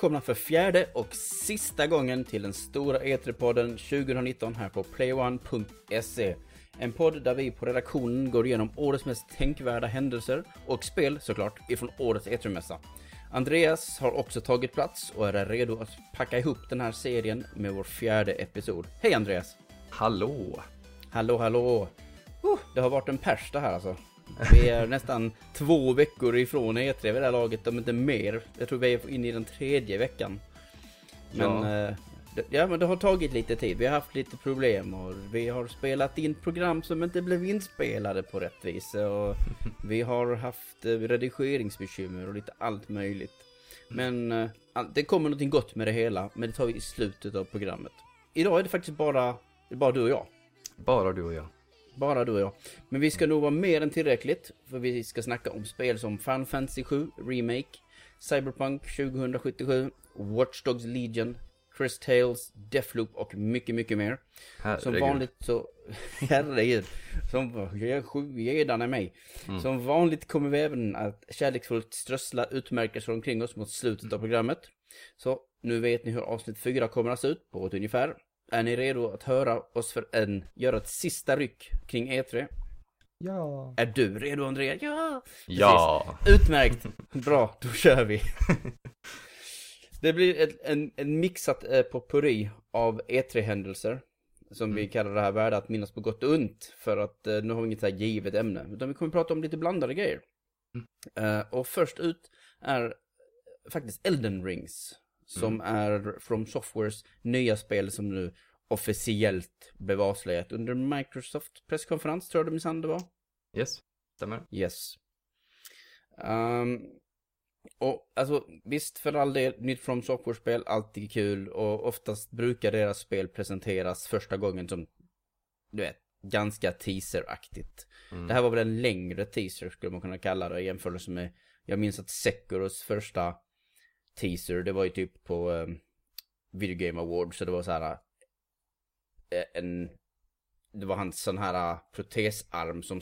Välkomna för fjärde och sista gången till den stora E3-podden 2019 här på playone.se. En podd där vi på redaktionen går igenom årets mest tänkvärda händelser och spel såklart ifrån årets E3-mässa. Andreas har också tagit plats och är redo att packa ihop den här serien med vår fjärde episod. Hej Andreas! Hallå! Hallå hallå! Uh, det har varit en pers det här alltså. Vi är nästan två veckor ifrån E3 vid det här laget, om inte mer. Jag tror vi är inne i den tredje veckan. Men, Ja. eh, ja, men det har tagit lite tid. Vi har haft lite problem och vi har spelat in program som inte blev inspelade på rätt vis. Och vi har haft eh, redigeringsbekymmer och lite allt möjligt. Men eh, det kommer någonting gott med det hela, men det tar vi i slutet av programmet. Idag är det faktiskt bara, bara du och jag. Bara du och jag. Bara du och jag. Men vi ska nog vara mer än tillräckligt. För vi ska snacka om spel som Final Fantasy 7 Remake, Cyberpunk 2077, Watch Dogs Legion, Chris Tales, Deathloop och mycket, mycket mer. Som Herregud. vanligt så... Herregud. Som är mig. Som vanligt kommer vi även att kärleksfullt strössla utmärkelser omkring oss mot slutet av programmet. Så nu vet ni hur avsnitt 4 kommer att se ut på ett ungefär. Är ni redo att höra oss för en, göra ett sista ryck kring E3? Ja. Är du redo Andrea? Ja! Ja. Utmärkt! Bra, då kör vi! Det blir ett, en, en mixat eh, potpurri av E3-händelser. Som vi kallar det här värda att minnas på gott och ont. För att eh, nu har vi inget så här givet ämne. Utan vi kommer prata om lite blandade grejer. Eh, och först ut är faktiskt Elden Rings. Som är From Softwares nya spel som nu officiellt blev avslöjat under Microsoft presskonferens tror jag minsann det var. Yes. Stämmer. Yes. Ehm, och alltså visst för all del, nytt From Software-spel, alltid kul och oftast brukar deras spel presenteras första gången som, du vet, ganska teaseraktigt. Mm. Det här var väl en längre teaser skulle man kunna kalla det i jämförelse med, jag minns att Sekiros första teaser, det var ju typ på um, Video Game Awards, så det var så här eh, en det var hans sån här uh, protesarm som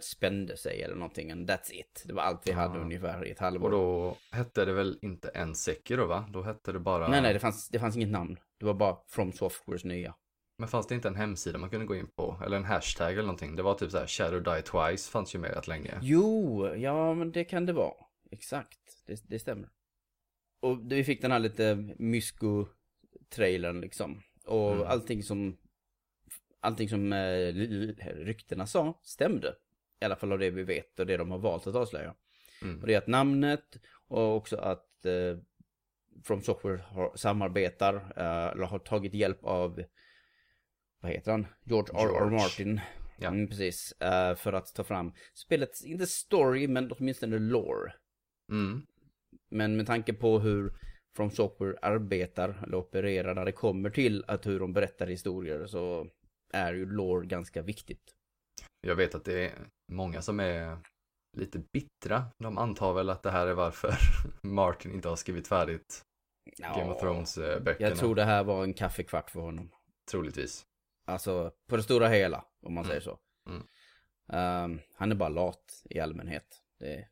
spände sig eller någonting. And that's it. Det var allt vi hade Ah. ungefär i ett halvår. Och då hette det väl inte en Sekiro va? Då hette det bara... Nej, nej, det fanns, det fanns inget namn. Det var bara From Softwares nya. Men fanns det inte en hemsida man kunde gå in på? Eller en hashtag eller någonting? Det var typ så här Shadow Die Twice fanns ju med rätt länge. Jo, ja men det kan det vara. Exakt, det, det stämmer. Och vi fick den här lite mysko-trailern liksom. Och Mm. allting som, allting som eh, ryktena sa stämde. I alla fall av det vi vet och det de har valt att avslöja. Mm. Och det är att namnet och också att eh, From Software har, samarbetar, eh, eller har tagit hjälp av, vad heter han? George R. R. Martin. Ja. Mm, precis. eh, för att ta fram spelets, inte story, men åtminstone lore. Mm. Men med tanke på hur From Software arbetar eller opererar när det kommer till att hur de berättar historier så är ju lore ganska viktigt. Jag vet att det är många som är lite bittra. De antar väl att det här är varför Martin inte har skrivit färdigt Game of Thrones-böckerna. Jag tror det här var en kaffekvart för honom. Troligtvis. Alltså på det stora hela, om man Mm. säger så. Mm. Ehm, han är bara lat i allmänhet. Det...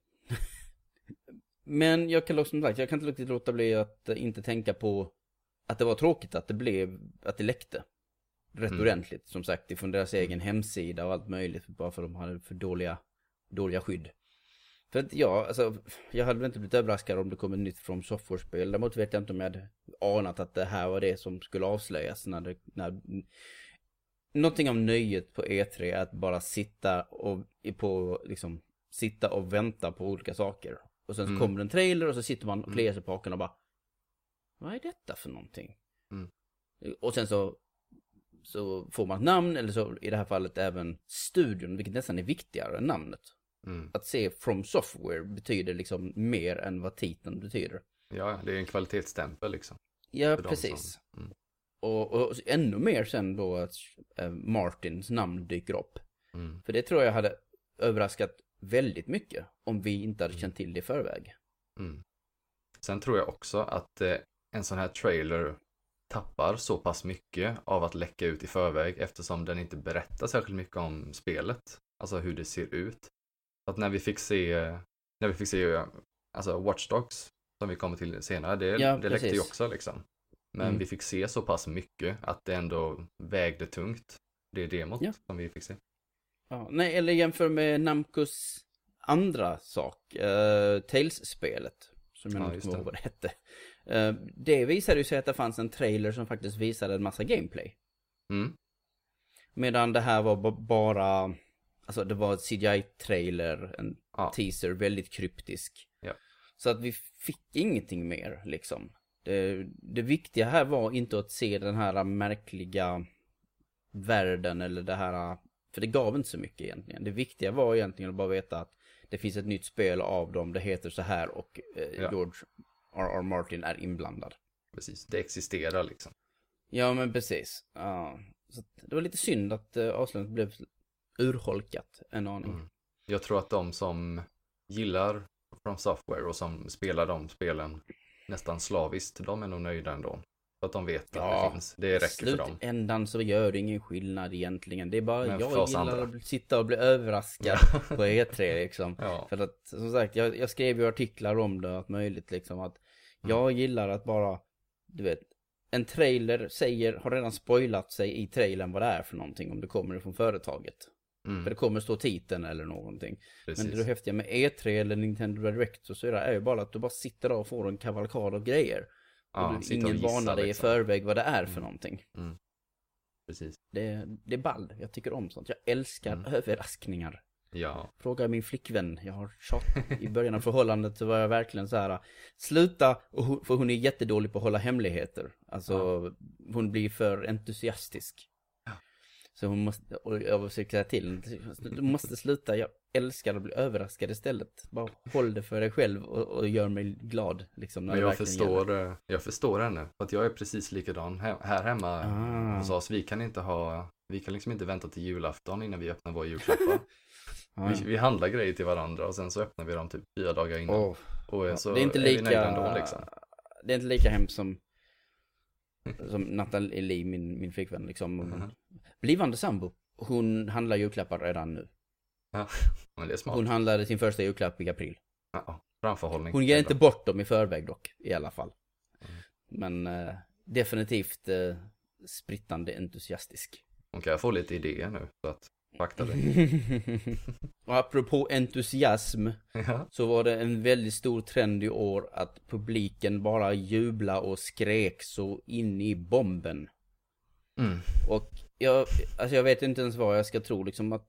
Men jag kan som sagt, jag kan inte riktigt låta bli att eh, inte tänka på att det var tråkigt att det blev, att det läckte. Rätt Mm. ordentligt, som sagt, ifrån deras egen hemsida och allt möjligt. Bara för att de hade för dåliga, dåliga skydd. För att ja, alltså, jag hade väl inte blivit överraskad om det kom ett nytt From Software-spel. Däremot vet jag inte om jag hade anat att det här var det som skulle avslöjas när det, när Någonting av nöjet på E3 är att bara sitta och på liksom sitta och vänta på olika saker. Och sen så Mm. kommer en trailer och så sitter man och kliar sig på hakan och bara Vad är detta för någonting? Mm. Och sen så så får man ett namn eller så i det här fallet även studion, vilket nästan är viktigare än namnet. Mm. Att se From Software betyder liksom mer än vad titeln betyder. Ja, det är en kvalitetsstämpel liksom. Ja, precis. som- Mm. Och, och ännu mer sen då att eh, Martins namn dyker upp. Mm. För det tror jag hade överraskat väldigt mycket om vi inte hade Mm. känt till det i förväg. Mm. Sen tror jag också att eh, en sån här trailer tappar så pass mycket av att läcka ut i förväg eftersom den inte berättar särskilt mycket om spelet. Alltså hur det ser ut. Att när vi fick se, när vi fick se alltså Watch Dogs som vi kommer till senare, det, Ja, det läckte ju också liksom. Men Mm. vi fick se så pass mycket att det ändå vägde tungt. Det demot Ja. som vi fick se. Ja, nej, eller jämför med Namcos andra sak, uh, Tales-spelet. Som jag Ja, inte kommer ihåg vad det hette. Eh, det visade ju sig att det fanns en trailer som faktiskt visade en massa gameplay. Mm. Medan det här var ba- bara, alltså det var ett CGI-trailer, en Ja. teaser, väldigt kryptisk. Ja. Så att vi fick ingenting mer liksom. Det, det viktiga här var inte att se den här märkliga världen eller det här, för det gav inte så mycket egentligen. Det viktiga var egentligen att bara veta att det finns ett nytt spel av dem, det heter så här och eh, Ja. George R.R. Martin är inblandad. Precis, det existerar liksom. Ja men precis. Ja. Så det var lite synd att uh, avslöjandet blev urholkat en aning. Mm. Jag tror att de som gillar From Software och som spelar de spelen nästan slaviskt, de är nog nöjda ändå. För att de vet att Ja, det finns. Det räcker för dem. slutändan så gör det ingen skillnad egentligen. Det är bara, Men för jag gillar andra. att sitta och bli överraskad på E3 liksom. Ja, För att som sagt, jag, jag skrev ju artiklar om det, allt möjligt liksom. Att Mm. jag gillar att bara, du vet, en trailer säger, har redan spoilat sig i trailern vad det är för någonting om det kommer från företaget. För mm, det kommer stå titeln eller någonting. precis. Men det häftiga med E3 eller Nintendo Direct och så är ju bara att du bara sitter där och får en kavalkad av grejer. Ja, och du, och ingen gissa, varnar dig liksom. i förväg vad det är för Mm. någonting. Precis. Det, det är ball, jag tycker om sånt. Jag älskar Mm. överraskningar. Ja, Fråga min flickvän, jag har tjatat i början av förhållandet så var jag verkligen så här. Sluta, och hon, för hon är jättedålig på att hålla hemligheter. Alltså, hon blir för entusiastisk. Så hon måste, och jag försöker säga till du måste sluta, jag älskar att bli överraskad istället. Bara håll det för dig själv och, och gör mig glad. Liksom, när men jag gäller. förstår, eh, jag förstår henne. För att jag är precis likadan här hemma Ah. hos oss. Vi kan inte ha, vi kan liksom inte vänta till julafton innan vi öppnar våra julklappar. Vi, vi handlar grejer till varandra och sen så öppnar vi dem typ fyra dagar innan. Åh, och så det är inte är vi nöjda lika, ändå liksom. det är inte lika hemskt som, som Nathalie, min, min flickvän liksom. Mhm. Blivande sambo, hon handlar julklappar redan nu. Men det är smart. Hon handlade sin första julklapp i april. Ja, ja. framförhållning. Hon ger inte bort dem i förväg dock, i alla fall. Mm. Men eh, definitivt eh, sprittande entusiastisk. Hon kan få lite idéer nu. Så att, fakta. Och apropå entusiasm ja. så var det en väldigt stor trend i år att publiken bara jubla och skrek så in i bomben. Mm. Och jag, alltså jag vet inte ens vad jag ska tro liksom att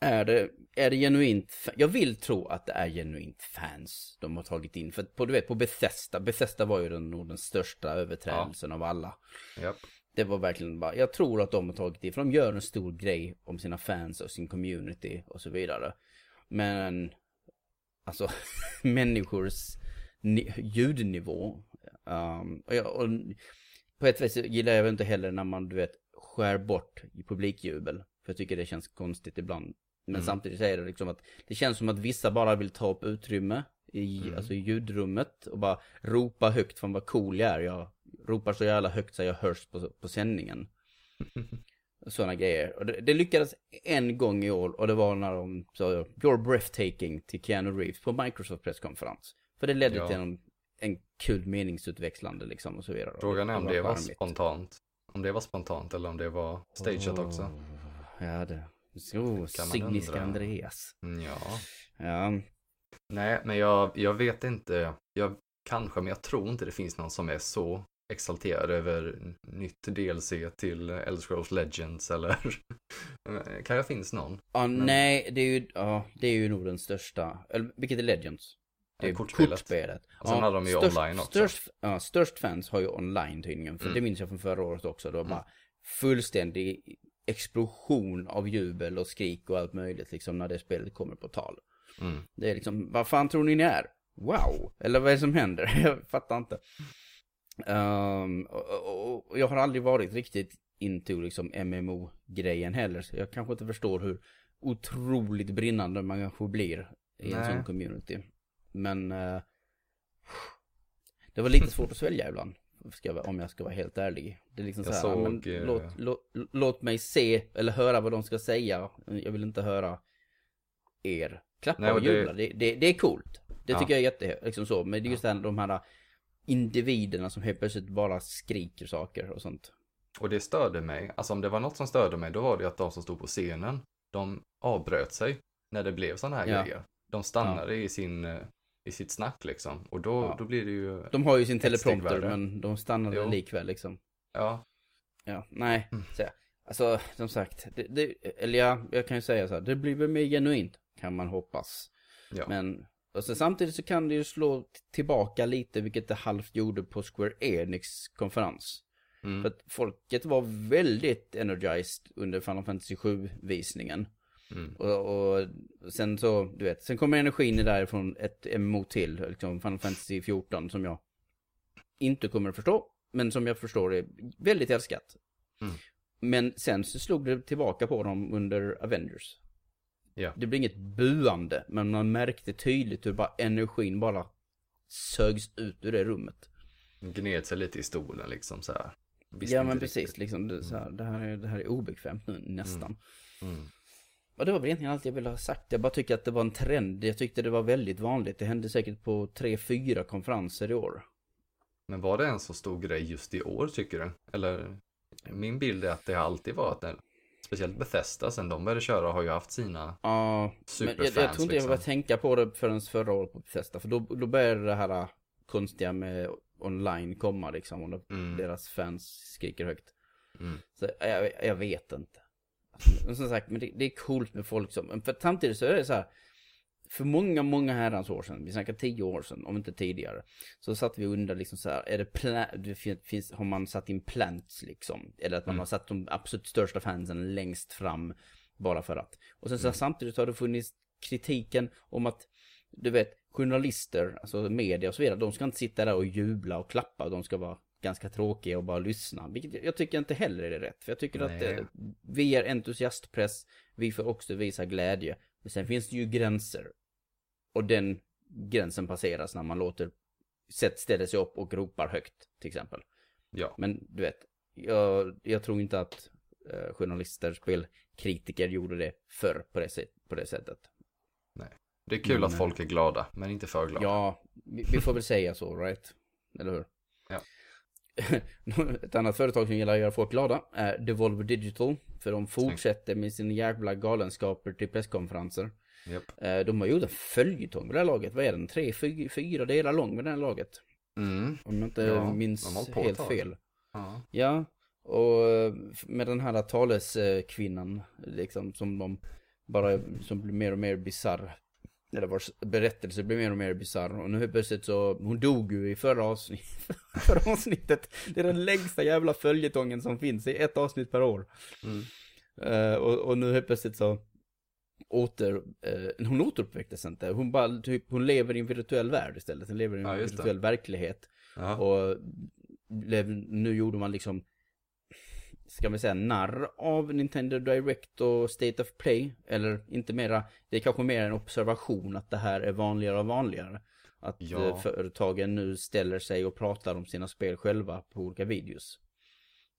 är det, är det genuint, jag vill tro att det är genuint fans de har tagit in. För på, du vet, på Bethesda, Bethesda var ju den, nog den största överträdelsen av alla. Japp. Det var verkligen bara, jag tror att de har tagit in, för de gör en stor grej om sina fans och sin community och så vidare. Men, alltså, människors ni- ljudnivå. Um, och, jag, och på ett vis gillar jag inte heller när man, du vet, skär bort i publikjubel. För jag tycker det känns konstigt ibland. Men Mm. samtidigt är det liksom att det känns som att vissa bara vill ta upp utrymme i, Mm. alltså i ljudrummet och bara ropa högt från vad cool jag är. Jag ropar så jävla högt så jag hörs på, på sändningen. Sådana grejer. Och det, det lyckades en gång i år och det var när de sa You're breathtaking till Keanu Reeves på Microsoft presskonferens. För det ledde Ja. till en, en kul meningsutväxlande liksom och så vidare. Frågan är om det var charmigt. spontant. Om det var spontant eller om det var stageat också. Åh, Ja, det. Man Signiska. Andreas. Mm, ja. Ja. Nej, men jag, jag vet inte. Jag kanske, men jag tror inte det finns någon som är så exalterad över nytt DLC till Elder Scrolls Legends eller kan finns någon? ja nej, det är ju, ja, det är ju nog den största. Eller vilket är Legends? Det är Ja, kortspelet. kortspelet. Och sen hade de ju störst, online också. Störst, ja, störst fans har ju online tydligen. För Mm. det minns jag från förra året också. Det var Mm. bara fullständig explosion av jubel och skrik och allt möjligt liksom när det spelet kommer på tal. Mm. Det är liksom, vad fan tror ni ni är? Wow! Eller vad är det som händer? jag fattar inte. Ehm, och, och, och jag har aldrig varit riktigt into liksom MMO-grejen heller. Så jag kanske inte förstår hur otroligt brinnande man kanske blir i en Nej. sån community. Men eh, det var lite svårt att svälja ibland. Ska jag, om jag ska vara helt ärlig. Det är liksom Jag så här, såg, men, eh, låt, låt, låt mig se eller höra vad de ska säga. Jag vill inte höra er klappa Nej, och och det- jubla. Det, det, det är coolt. Det Ja. tycker jag är jätte, liksom så. Men det är just ja. de här individerna som helt plötsligt bara skriker saker och sånt. Och det störde mig, alltså om det var något som störde mig, då var det att de som stod på scenen, de avbröt sig när det blev sådana här Ja. grejer. De stannade i sin, eh, i sitt snack liksom. Och då, Ja. då blir det ju, De har ju sin teleprompter men de stannade Jo. likväl liksom. ja, Ja, nej. Mm. Så, alltså, som sagt. Det, det, eller ja, jag kan ju säga så här. Det blir väl mer genuint. Kan man hoppas. ja. Men och sen, samtidigt så kan det ju slå tillbaka lite, vilket det halvt gjorde på Square Enix konferens. Mm. För att folket var väldigt energized under Final Fantasy 7-visningen. Mm. Och, och sen så, du vet, sen kommer energin därifrån ett MMO till, liksom Final Fantasy 14 som jag inte kommer att förstå, men som jag förstår är väldigt älskat. Mm. Men sen så slog det tillbaka på dem under Avengers. Ja. Det blev inget buande, men man märkte tydligt hur bara energin bara sögs ut ur det rummet. Gned sig lite i stolen liksom så här. Visste ja men riktigt. precis, liksom, det, så här, det, här är, det här är obekvämt nu nästan. Mm. Och det var väl egentligen allt jag ville ha sagt. Jag bara tycker att det var en trend. Jag tyckte det var väldigt vanligt. Det hände säkert på tre, fyra konferenser i år. Men var det en så stor grej just i år tycker du? Eller min bild är att det alltid varit en, speciellt Bethesda sen de började köra har ju haft sina Ja, men jag, jag superfans tror inte jag liksom. började tänka på det förrän förra året på Bethesda. För då, då började det här konstiga med online komma liksom. Och Mm. deras fans skriker högt. Mm. Så jag, jag vet inte. Men som sagt, men det, det är coolt med folk som, för samtidigt så är det så här. För många, många herrans år sedan, vi snackar tio år sedan, om inte tidigare. Så satt vi och undrade liksom så här, är det, pla- det fin- finns, har man satt in plants liksom? Eller att man Mm. har satt de absolut största fansen längst fram bara för att. Och sen så Mm. samtidigt har det funnits kritiken om att, du vet, journalister, alltså media och så vidare, de ska inte sitta där och jubla och klappa, de ska vara ganska tråkiga och bara lyssna. Vilket jag- tycker inte heller är rätt. För jag tycker att Nej. eh, vi är entusiastpress, vi får också visa glädje. Men sen finns det ju gränser. Och den gränsen passeras när man låter, sätt ställer sig upp och ropar högt, till exempel. Ja, Men du vet, jag, jag tror inte att eh, journalister, spelkritiker gjorde det förr på det, på det sättet. det är kul Men, att eh, folk är glada, men inte för glada. Ja, vi, vi får väl säga så, right? Eller hur? Ja. Ett annat företag som gillar att göra folk glada är Devolver Digital. För de fortsätter med sina jävla galenskaper till presskonferenser. Japp. Eh, De har gjort en följetong med det här laget. Vad är den? Tre, fy, fyra delar lång med det här laget. Mm. Om jag inte Ja, minns helt fel. Ja. Ja, och eh, med den här taleskvinnan liksom som de bara, som blir mer och mer bisarr. Eller vars berättelse blir mer och mer bisarr. Och nu helt plötsligt så, hon dog ju i förra, avsnitt, förra avsnittet. Det är den längsta jävla följetongen som finns i ett avsnitt per år. Mm. Eh, och, och nu helt plötsligt så åter, eh, hon återuppväcktes inte. Hon bara, typ, hon lever i en virtuell värld istället. Hon lever i en Ja, just det. virtuell verklighet. Ja. Och nu gjorde man liksom, ska vi säga narr av Nintendo Direct och State of Play. Eller inte mera, det är kanske mer en observation att det här är vanligare och vanligare. Att Ja. eh, företagen nu ställer sig och pratar om sina spel själva på olika videos.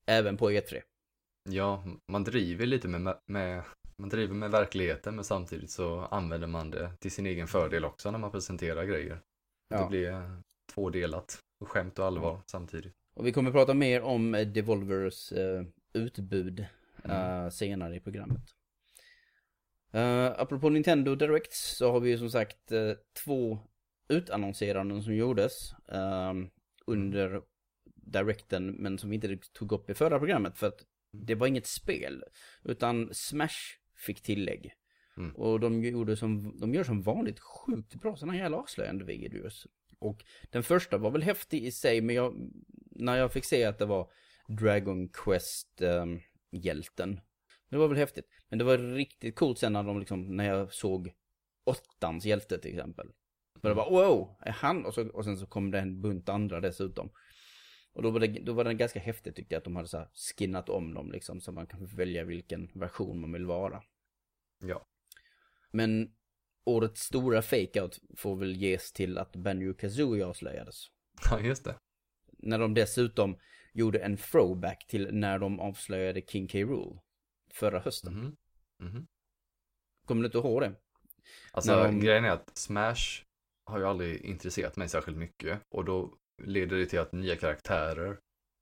Även på E E3. ja, man driver lite med, med, man driver med verkligheten, men samtidigt så använder man det till sin egen fördel också när man presenterar grejer. Ja. Det blir eh, tvådelat, och skämt och allvar samtidigt. Och vi kommer prata mer om eh, Devolvers eh, utbud Mm. eh, senare i programmet. Uh, apropå Nintendo Direct så har vi ju som sagt eh, två utannonseranden som gjordes eh, under Directen men som vi inte tog upp i förra programmet för att det var inget spel utan Smash fick tillägg. Mm. Och de gjorde som, de gör som vanligt sjukt bra sådana jävla avslöjande videos. Och den första var väl häftig i sig men jag, när jag fick se att det var Dragon Quest ehm, hjälten. Det var väl häftigt. Men det var riktigt coolt sen när de liksom, när jag såg åttans hjälte till exempel. För det var wow, är han? Och, så, och sen så kom det en bunt andra dessutom. Och då var, det, då var det ganska häftigt tyckte jag att de hade så skinnat om dem liksom. Så man kan välja vilken version man vill vara. Ja. Men årets stora fakeout får väl ges till att Banjo Kazooie avslöjades. Ja, just det. När de dessutom gjorde en throwback till när de avslöjade King K. Rool förra hösten. Mhm. Mhm. Kommer du inte ihåg det? Alltså de- grejen är att Smash har ju aldrig intresserat mig särskilt mycket och då leder det till att nya karaktärer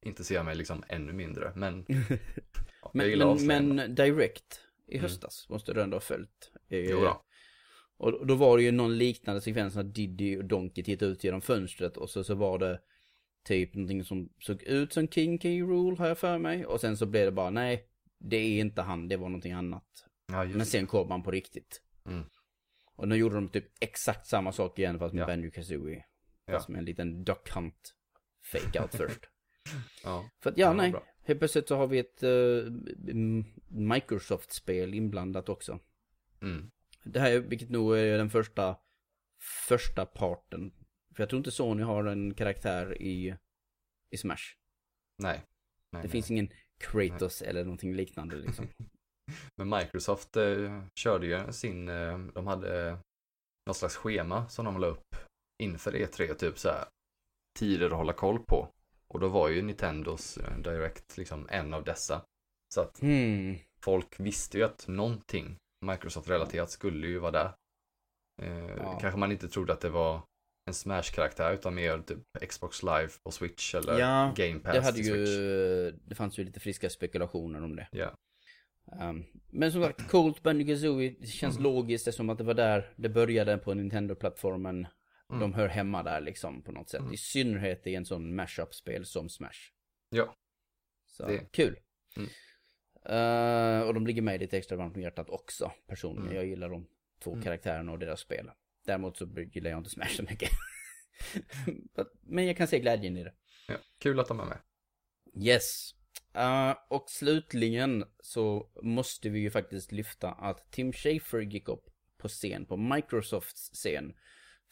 intresserar mig liksom ännu mindre. Men, ja, Men, men, Direct i Mm. höstas måste du ändå ha följt. Eh, Jo då. Och då var det ju någon liknande sekvens när Diddy och Donkey tittade ut genom fönstret och så, så var det typ någonting som såg ut som King Key Rule har jag för mig. Och sen så blev det bara nej, det är inte han, det var någonting annat. Ja, Men sen kom han på riktigt. Mm. Och nu gjorde de typ exakt samma sak igen fast med Ja. Banjo Kazooie. Ja. Med en liten Duck Hunt fake out först. Ja. För att ja, nej. bra. Helt plötsligt så har vi ett m- Microsoft-spel inblandat också. Mm. Det här är, vilket nog är den första, första parten. För jag tror inte Sony har en karaktär i, i Smash. Nej. nej Det nej. finns ingen Kratos eller någonting liknande liksom. Men Microsoft eh, körde ju sin, eh, de hade eh, något slags schema som de la upp inför E3, typ så här tider att hålla koll på. Och då var ju Nintendos eh, Direct liksom en av dessa. Så att Hmm. folk visste ju att någonting Microsoft-relaterat skulle ju vara där. Eh, Ja. Kanske man inte trodde att det var en Smash-karaktär utan mer typ Xbox Live på Switch eller Ja, Game Pass Det hade ju, Switch. det fanns ju lite friska spekulationer om det. Ja. Um, men som sagt, Kazooie, det känns Mm. logiskt det är som att det var där det började på Nintendo-plattformen. Mm. De hör hemma där liksom på något sätt. Mm. I synnerhet i en sån mashup-spel som Smash. Ja. Så, Det- kul. Mm. Eh, och de ligger mig lite extra varmt om hjärtat också, personligen. Mm. Jag gillar de två Mm. karaktärerna och deras spel. Däremot så gillar jag inte Smash så mycket. Men jag kan se glädjen i det. ja. Kul att de är med. Yes. Eh, och slutligen så måste vi ju faktiskt lyfta att Tim Schafer gick upp på scen, på Microsofts scen.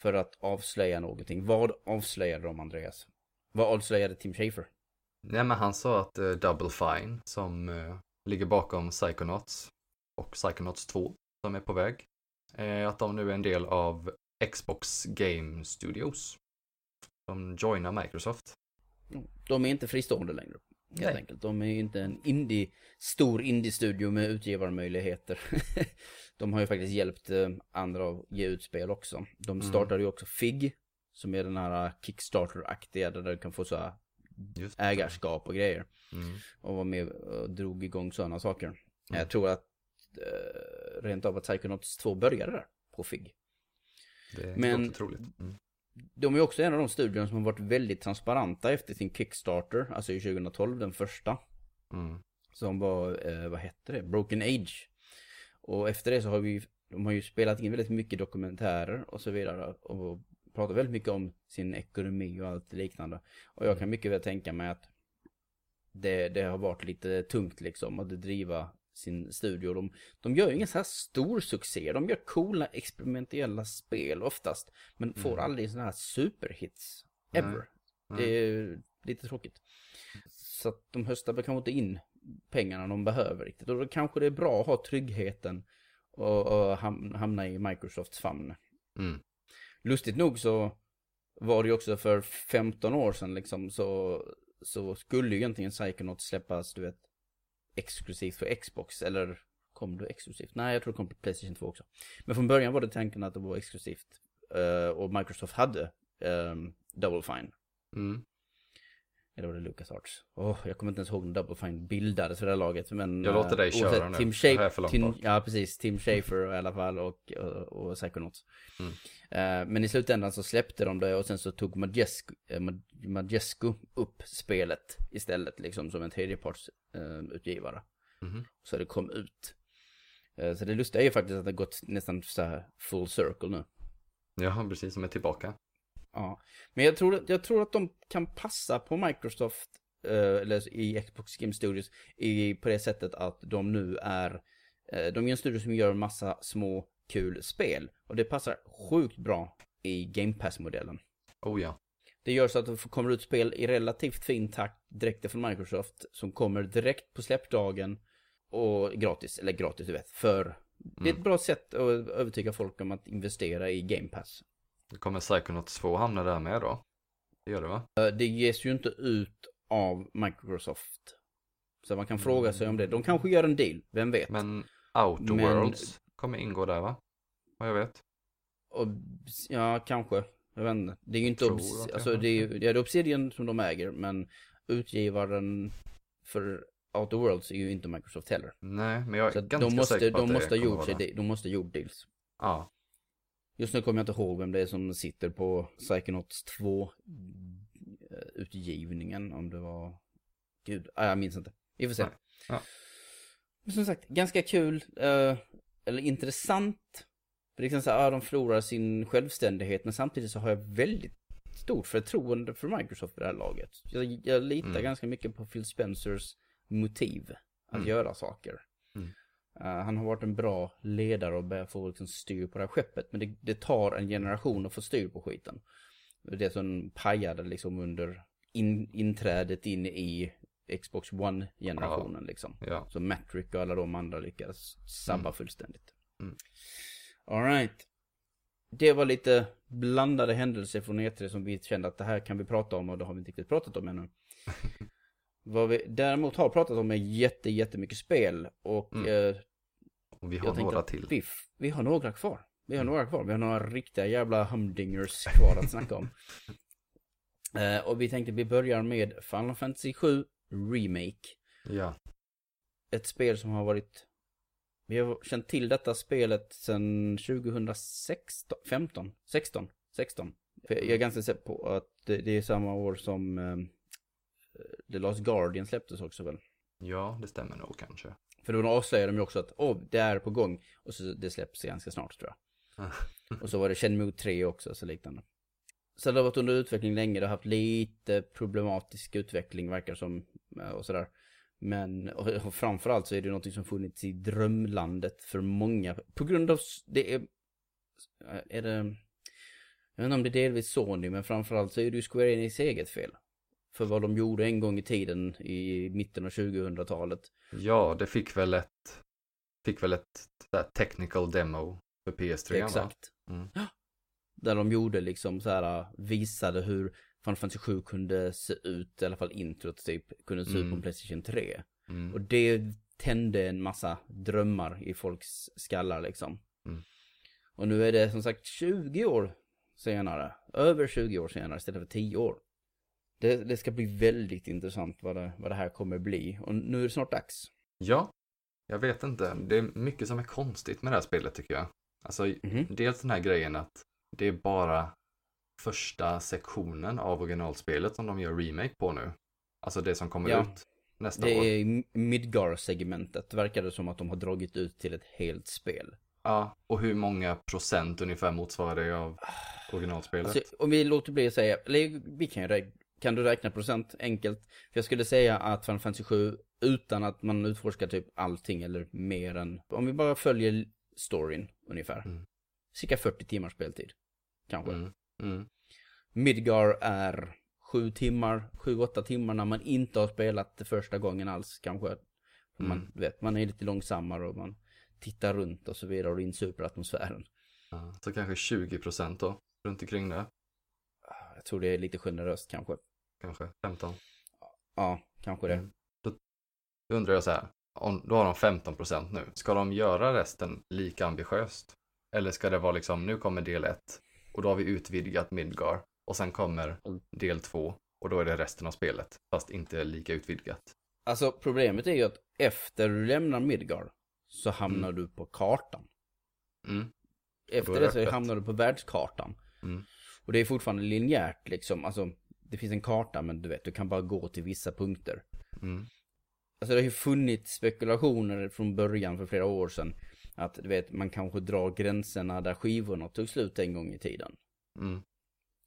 För att avslöja någonting. Vad avslöjade de Andreas? Vad avslöjade Tim Schafer? Nej men han sa att eh, Double Fine som eh, ligger bakom Psychonauts och Psychonauts 2 som är på väg. Eh, att de nu är en del av Xbox Game Studios. De joinar Microsoft. De är inte fristående längre. Helt Nej. enkelt. De är inte en indie, stor indie-studio med utgivarmöjligheter. de har ju faktiskt hjälpt eh, andra att ge ut spel också. De Mm. startade ju också FIG. Som är den här Kickstarter-aktiga där du kan få så här ägarskap och grejer. Mm. Och var med och drog igång sådana saker. Mm. Jag tror att eh, rent av att Psychonauts 2 började där på FIG. Det Men-. Mm. De är också en av de studiorna som har varit väldigt transparenta efter sin Kickstarter, alltså i 2012, den första. Mm. Som var, eh, vad hette det, Broken Age. Och efter det så har vi, de har ju spelat in väldigt mycket dokumentärer och så vidare. Och pratat väldigt mycket om sin ekonomi och allt liknande. Och jag kan mycket väl tänka mig att det, det har varit lite tungt liksom att driva sin studio. De, de gör ju ingen så här stor succé. De gör coola experimentella spel oftast. Men får Mm. aldrig sådana här superhits. Ever. Nej. Det är lite tråkigt. Så att de höstar väl kanske inte in pengarna de behöver riktigt. Och då kanske det är bra att ha tryggheten och, och ham- hamna i Microsofts famn. Mm. Lustigt nog så var det ju också för 15 år sedan liksom så, så skulle ju egentligen Psychonauts släppas, du vet, exklusivt för Xbox. Eller kom det exklusivt? Nej, jag tror det kom på Playstation 2 också. Men från början var det tanken att det var exklusivt. Eh, och Microsoft hade um, Double Fine. Mm. Eller var det LucasArts? Åh, jag kommer inte ens ihåg när Double Fine bildades för det här laget. Men, Jag låter dig eh, köra oavsett, nu. Tim Schafer, Tim, ja precis, Tim Schafer i alla fall och, och, och Psychonauts. Mm. Eh, men i slutändan så släppte de det och sen så tog Majesco, eh, Majesco upp spelet istället liksom som en tredjeparts eh, utgivare. Mhm. Så det kom ut. Eh, så det lustiga är ju faktiskt att det gått nästan så här full circle nu. Ja, precis som är tillbaka. Ja, men jag tror, jag tror att de kan passa på Microsoft, eh, eller i Xbox Game Studios, i, på det sättet att de nu är, eh, de är en studio som gör massa små kul spel. Och det passar sjukt bra i Game Pass-modellen. Oh ja. Det gör så att det kommer ut spel i relativt fin takt direkt från Microsoft, som kommer direkt på släppdagen och gratis, eller gratis du vet, för det är ett Mm. bra sätt att övertyga folk om att investera i Game Pass. Då kommer Psychonauts 2 hamna där med då. Det gör det va? Eh, Det ges ju inte ut av Microsoft. Så man kan fråga sig om det. De kanske gör en deal, vem vet? Men Outer Men- Worlds kommer ingå där va? vad jag vet. Och, ja, kanske. Jag vet inte. Det är ju inte Tror Obs- att alltså det är det är Obsidian som de äger, men utgivaren för Outer Worlds är ju inte Microsoft heller. Nej, men jag är Så ganska de måste, säker på de att det måste gjort sig, det. de, de måste ha gjort deals. Ja, Just nu kommer jag inte ihåg vem det är som sitter på Psychonauts 2 eh, utgivningen, om det var... Gud, ah, jag minns inte. Vi får se. Ja. Men som sagt, ganska kul, eh, eller intressant. För liksom så här, ah, de förlorar sin självständighet, men samtidigt så har jag väldigt stort förtroende för Microsoft för det här laget. Jag, jag litar Mm. ganska mycket på Phil Spencers motiv att Mm. göra saker. Mm. Eh, han har varit en bra ledare och börjat få liksom styr på det här skeppet. Men det, det tar en generation att få styr på skiten. Det som pajade liksom under in, inträdet in i Xbox One-generationen liksom. ja. Så Matrick och alla de andra lyckades sabba Mm. fullständigt. Mm. Alright. Det var lite blandade händelser från E3 som vi kände att det här kan vi prata om och det har vi inte riktigt pratat om ännu. Vad vi däremot har pratat om är jätte, jättemycket spel och Mm. eh, Och vi har några till. Vi, vi har några kvar. Vi har Mm. några kvar. Vi har några riktiga jävla humdingers kvar att snacka om. Eh, och vi tänkte vi börjar med Final Fantasy 7 Remake. Ja, Ett spel som har varit... Vi har känt till detta spelet sedan 2016, 15, 16, 16. För jag är ganska säker på att det, är samma år som eh, The Last Guardian släpptes också väl. ja, det stämmer nog kanske. För då avslöjade de ju också att åh, det är på gång. Och så det släpps ganska snart tror jag. Och så var det Shenmue 3 också, så liknande. Så det har varit under utveckling länge, det har haft lite problematisk utveckling verkar som, eh, och sådär. Men och, framförallt så är det någonting som funnits i drömlandet för många, på grund av, det är, eh, är det, jag vet inte om det är delvis Sony, men framförallt så är det ju Square Enix eget fel. För vad de gjorde en gång i tiden i mitten av 2000-talet. Ja, det fick väl ett, fick väl ett technical demo för PS3 va? Exakt. Mm. Där de gjorde liksom så här, visade hur Final Fantasy 7 kunde se ut, i alla fall introt typ, kunde se ut på Mm. Playstation 3. Mm. Och det tände en massa drömmar i folks skallar liksom. Mm. Och nu är det som sagt 20 år senare, över 20 år senare istället för 10 år. Det, det ska bli väldigt intressant vad det, vad det här kommer bli. Och nu är det snart dags. Ja, jag vet inte. Det är mycket som är konstigt med det här spelet tycker jag. Alltså, Mhm. dels den här grejen att det är bara första sektionen av originalspelet som de gör remake på nu. Alltså det som kommer Ja. ut nästa Det år. är Midgar-segmentet, verkar det som att de har dragit ut till ett helt spel. Ja, och hur många procent ungefär motsvarar det av originalspelet? Alltså, om vi låter bli att säga, eller vi kan ju kan du räkna procent enkelt? För jag skulle säga att Final Fantasy 7, utan att man utforskar typ allting eller mer än, om vi bara följer storyn ungefär. Mm. Cirka 40 timmars speltid. Kanske. Mm. Mm. Midgar är 7 timmar, 7-8 timmar när man inte har spelat det första gången alls kanske. Man, Mm. vet, man är lite långsammare och man tittar runt och så vidare och insuper atmosfären. Så kanske 20 procent då, runt omkring det. Tror det är lite generöst kanske. Kanske 15. Ja, kanske det. Mm. Då, då undrar jag så här, om, då har de 15 procent nu. Ska de göra resten lika ambitiöst? Eller ska det vara liksom, nu kommer del 1 och då har vi utvidgat Midgar och sen kommer Mm. del 2 och då är det resten av spelet, fast inte lika utvidgat. Alltså problemet är ju att efter du lämnar Midgar så hamnar du på kartan. Mm. Efter det det så öppet. hamnar du på världskartan. Mm. Och det är fortfarande linjärt liksom. Alltså det finns en karta men du vet du kan bara gå till vissa punkter. Mm. Alltså det har ju funnits spekulationer från början för flera år sedan. Att du vet man kanske drar gränserna där skivorna tog slut en gång i tiden. Mm.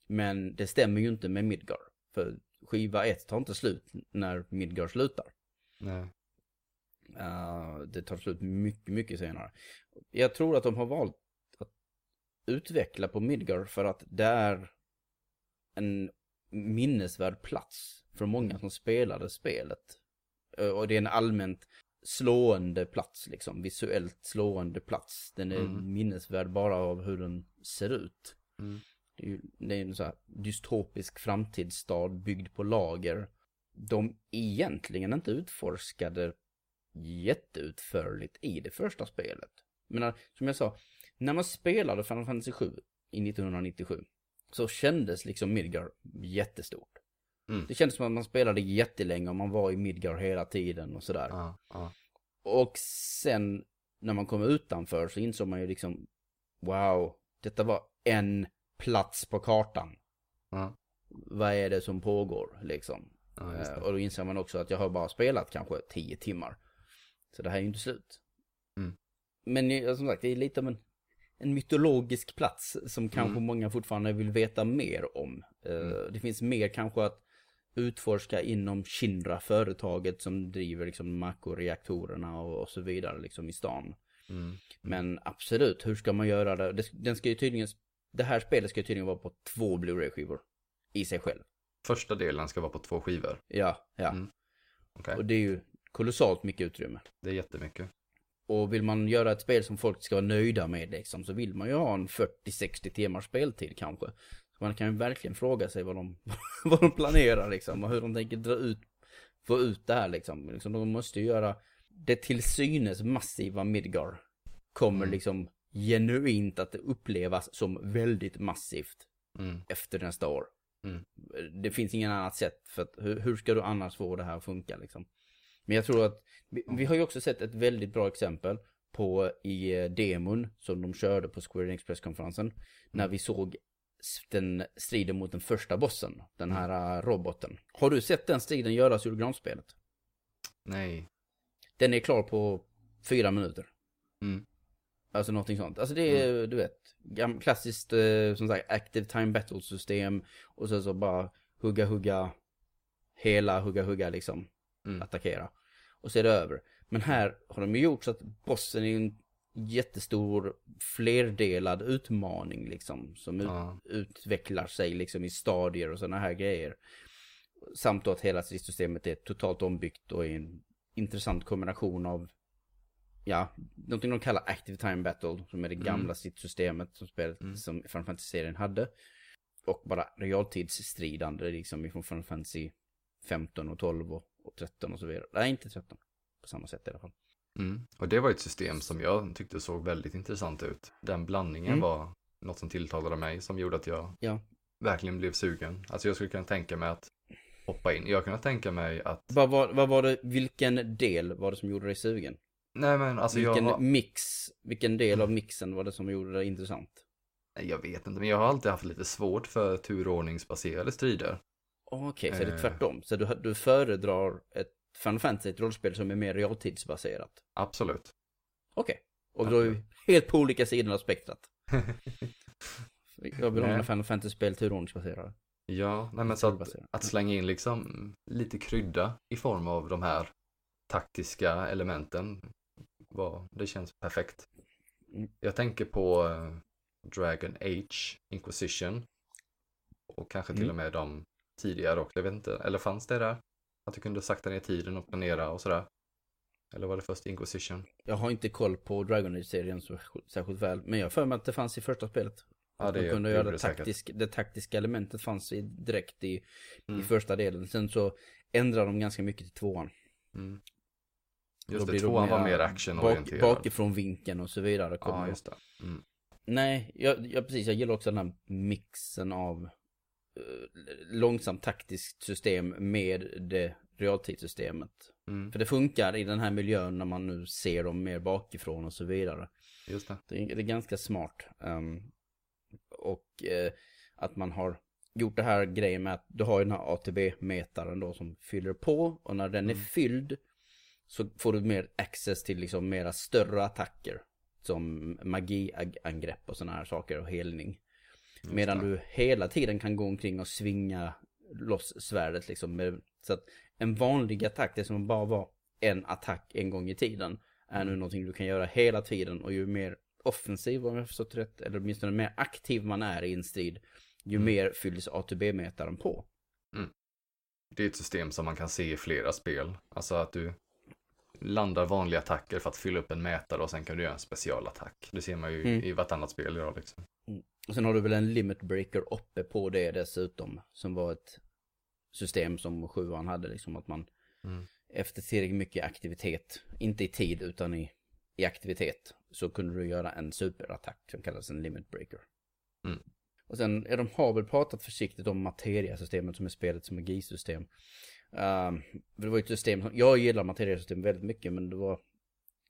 Men det stämmer ju inte med Midgar. För skiva 1 tar inte slut när Midgar slutar. Nej. Uh, det tar slut mycket, mycket senare. Jag tror att de har valt utveckla på Midgar för att det är en minnesvärd plats för många som spelade spelet. Uh, och det är en allmänt slående plats liksom, visuellt slående plats. Den är Mm. minnesvärd bara av hur den ser ut. Mm. Det är, ju, det är en så här dystopisk framtidsstad byggd på lager. De egentligen inte utforskade jätteutförligt i det första spelet. Men som jag sa, när man spelade Final Fantasy 7 i 1997 så kändes liksom Midgar jättestort. Mm. Det kändes som att man spelade jättelänge och man var i Midgar hela tiden och sådär. Ja, ja. Och sen när man kom utanför så insåg man ju liksom Wow, detta var en plats på kartan. Ja, Vad är det som pågår liksom? Eh. Och då inser man också att jag har bara spelat kanske 10 timmar. Så det här är ju inte slut. Mm. Men som sagt, det är lite av en, en mytologisk plats som kanske Mm. många fortfarande vill veta mer om. Eh, Mm. Det finns mer kanske att utforska inom Shinra, företaget som driver liksom Mako-reaktorerna och, och så vidare liksom i stan. Mm. Men absolut, hur ska man göra det? det? Den ska ju tydligen, det här spelet ska ju tydligen vara på två Blu-ray-skivor i sig själv. Första delen ska vara på två skivor. Ja, ja. Mm. Okej, Och det är ju kolossalt mycket utrymme. det är jättemycket. Och vill man göra ett spel som folk ska vara nöjda med liksom, så vill man ju ha en 40-60 timmars speltid kanske. Så man kan ju verkligen fråga sig vad de, vad de planerar liksom, och hur de tänker dra ut, få ut det här liksom. liksom de måste ju göra det till synes massiva Midgar. Kommer Mm. liksom genuint att upplevas som väldigt massivt Mm. efter nästa år. Mm. Det finns ingen annat sätt för att hur, hur ska du annars få det här att funka liksom? Men jag tror att vi, vi har ju också sett ett väldigt bra exempel på i eh, demon som de körde på Square Enix presskonferensen. När vi såg den striden mot den första bossen, den här eh, roboten. Har du sett den striden göras ur grundspelet? Nej. Den är klar på fyra minuter. Mm. Alltså någonting sånt. Alltså det är, du vet, klassiskt eh, som sagt active time battle system. Och så, så bara hugga, hugga, hela hugga, hugga liksom. Mm. Attackera. Och så är det över. Men här har de ju gjort så att bossen är en jättestor flerdelad utmaning liksom. Som ut, Ja. utvecklar sig liksom i stadier och sådana här grejer. Samt då att hela stridssystemet är totalt ombyggt och är en intressant kombination av Ja, någonting de kallar Active Time Battle som är det Mm. gamla stridssystemet som spelet Mm. som Final Fantasy-serien hade. Och bara realtidsstridande liksom ifrån Final Fantasy 15 och 12 och, och 13 och så vidare. Nej, inte 13. På samma sätt i alla fall. Mm. Och det var ett system som jag tyckte såg väldigt intressant ut. Den blandningen Mm. var något som tilltalade mig som gjorde att jag Ja. verkligen blev sugen. Alltså jag skulle kunna tänka mig att hoppa in. Jag kunde tänka mig att, Vad var, vad var det, vilken del var det som gjorde dig sugen? nej men alltså vilken jag, har- mix, vilken del av mixen var det som gjorde det intressant? jag vet inte, men jag har alltid haft lite svårt för turordningsbaserade strider. Okej, så är det Eh. tvärtom. Så du, du föredrar ett Final Fantasy, ett rollspel som är mer realtidsbaserat? Absolut. Okej. Och då är vi helt på olika sidor av spektrat. Jag vill ha mina Final Fantasy-spel turordningsbaserade. Ja, nej men så att, att slänga in liksom lite krydda i form av de här taktiska elementen var, det känns perfekt. Mm. Jag tänker på eh, Dragon Age, Inquisition och kanske till Mm. och med de tidigare också, jag vet inte, eller fanns det där? Att du kunde sakta ner tiden och planera och sådär? Eller var det först Inquisition? Jag har inte koll på Dragon Age-serien så särskilt väl. Men jag har för mig att det fanns i första spelet. Ja, det man kunde gjorde göra det det, taktisk, det taktiska elementet fanns i, direkt i, Mm. i första delen. Sen så ändrade de ganska mycket till tvåan. Mm. Då Just det, tvåan var mer Bak, actionorienterad. bakifrån vinkeln och så vidare. ja, just det. Mm. Nej, jag, jag, precis. Jag gillar också den här mixen av långsamt taktiskt system med det realtidssystemet. Mm. För det funkar i den här miljön när man nu ser dem mer bakifrån och så vidare. Just det. Det är, det är ganska smart. Ehm, och eh, att man har gjort det här grejen med att du har ju den här ATB-mätaren då som fyller på. Och när den är Mm. fylld så får du mer access till liksom mera större attacker. Som magiangrepp och sådana här saker och helning. Medan du hela tiden kan gå omkring och svinga loss svärdet liksom. Så att en vanlig attack, det som bara var en attack en gång i tiden, är nu någonting du kan göra hela tiden. Och ju mer offensiv, om jag förstått rätt, eller åtminstone mer aktiv man är i en strid, ju Mm. mer fylls ATB-mätaren på. Det är ett system som man kan se i flera spel. Alltså att du landar vanliga attacker för att fylla upp en mätare och sen kan du göra en specialattack. Det ser man ju Mm. i vartannat spel idag liksom. Och sen har du väl en limit breaker uppe på det dessutom, som var ett system som sjuan hade, liksom att man Mm. efter tillräckligt mycket aktivitet, inte i tid utan i, i aktivitet så kunde du göra en superattack som kallas en limit breaker. Mm. Och sen, ja, de har väl pratat försiktigt om materiasystemet som är spelets magisystem. Um, det var ju ett system som, jag gillar materiasystem väldigt mycket men det var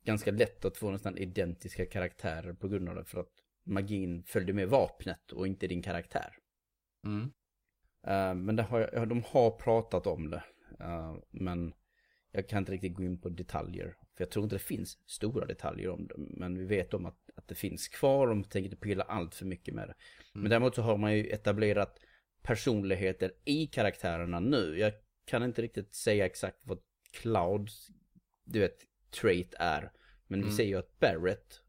ganska lätt att få nästan identiska karaktärer på grund av det för att magin följde med vapnet och inte din karaktär. Mm. Uh, men det har, de har pratat om det. Uh, men jag kan inte riktigt gå in på detaljer. För jag tror inte det finns stora detaljer om det. Men vi vet om att, att det finns kvar. De tänker inte pilla allt för mycket med det. Mm. Men däremot så har man ju etablerat personligheter i karaktärerna nu. Jag kan inte riktigt säga exakt vad Clouds, du vet, trait är. Men mm. vi ser ju att Barrett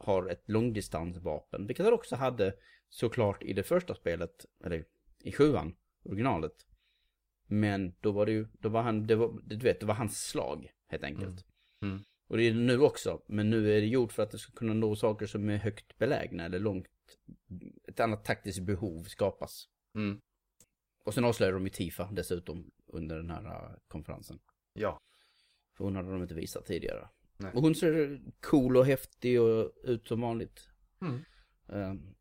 har ett långdistansvapen. Vilket han också hade såklart i det första spelet, eller i sjuan, originalet. Men då var det ju, då var han, det var, du vet, det var hans slag helt enkelt. Mm. Mm. Och det är det nu också, men nu är det gjort för att det ska kunna nå saker som är högt belägna eller långt, ett annat taktiskt behov skapas. Mm. Och sen avslöjade de ju Tifa dessutom under den här uh, konferensen. Ja. För hon hade de inte visat tidigare. Nej. Och hon ser cool och häftig och ut som vanligt. Mm. Um,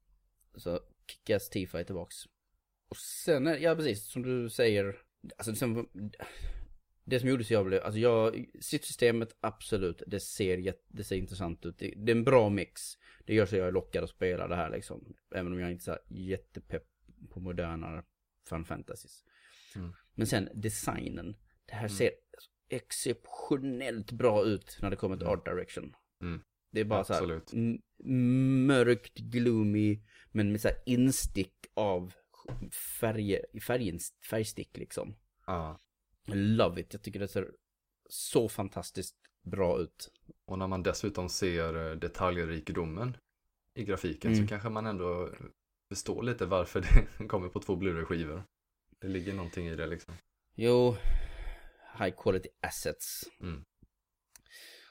så Kickass Tifa är tillbaks. Och sen, är- ja precis, som du säger. Alltså sen, det som gjorde så jag blev, alltså jag, systemet absolut, det ser, jätte, det ser intressant ut. Det, det är en bra mix. Det gör så jag är lockad att spela det här liksom. Även om jag inte är så här jättepepp på modernare Final Fantasies. Mm. Men sen designen. Det här Mm. Exceptionellt bra ut när det kommer till Mm. art direction. Mm. Det är bara Absolut. så här mörkt, gloomy, men med så här instick av färger, färgen, färgstick liksom. I love it, jag tycker det ser så fantastiskt bra ut. Och när man dessutom ser eh, detaljrikedomen i grafiken Mm. så kanske man ändå förstår lite varför det kommer på två Blu-ray-skivor. Det ligger någonting i det liksom. Jo, high quality assets. Mm.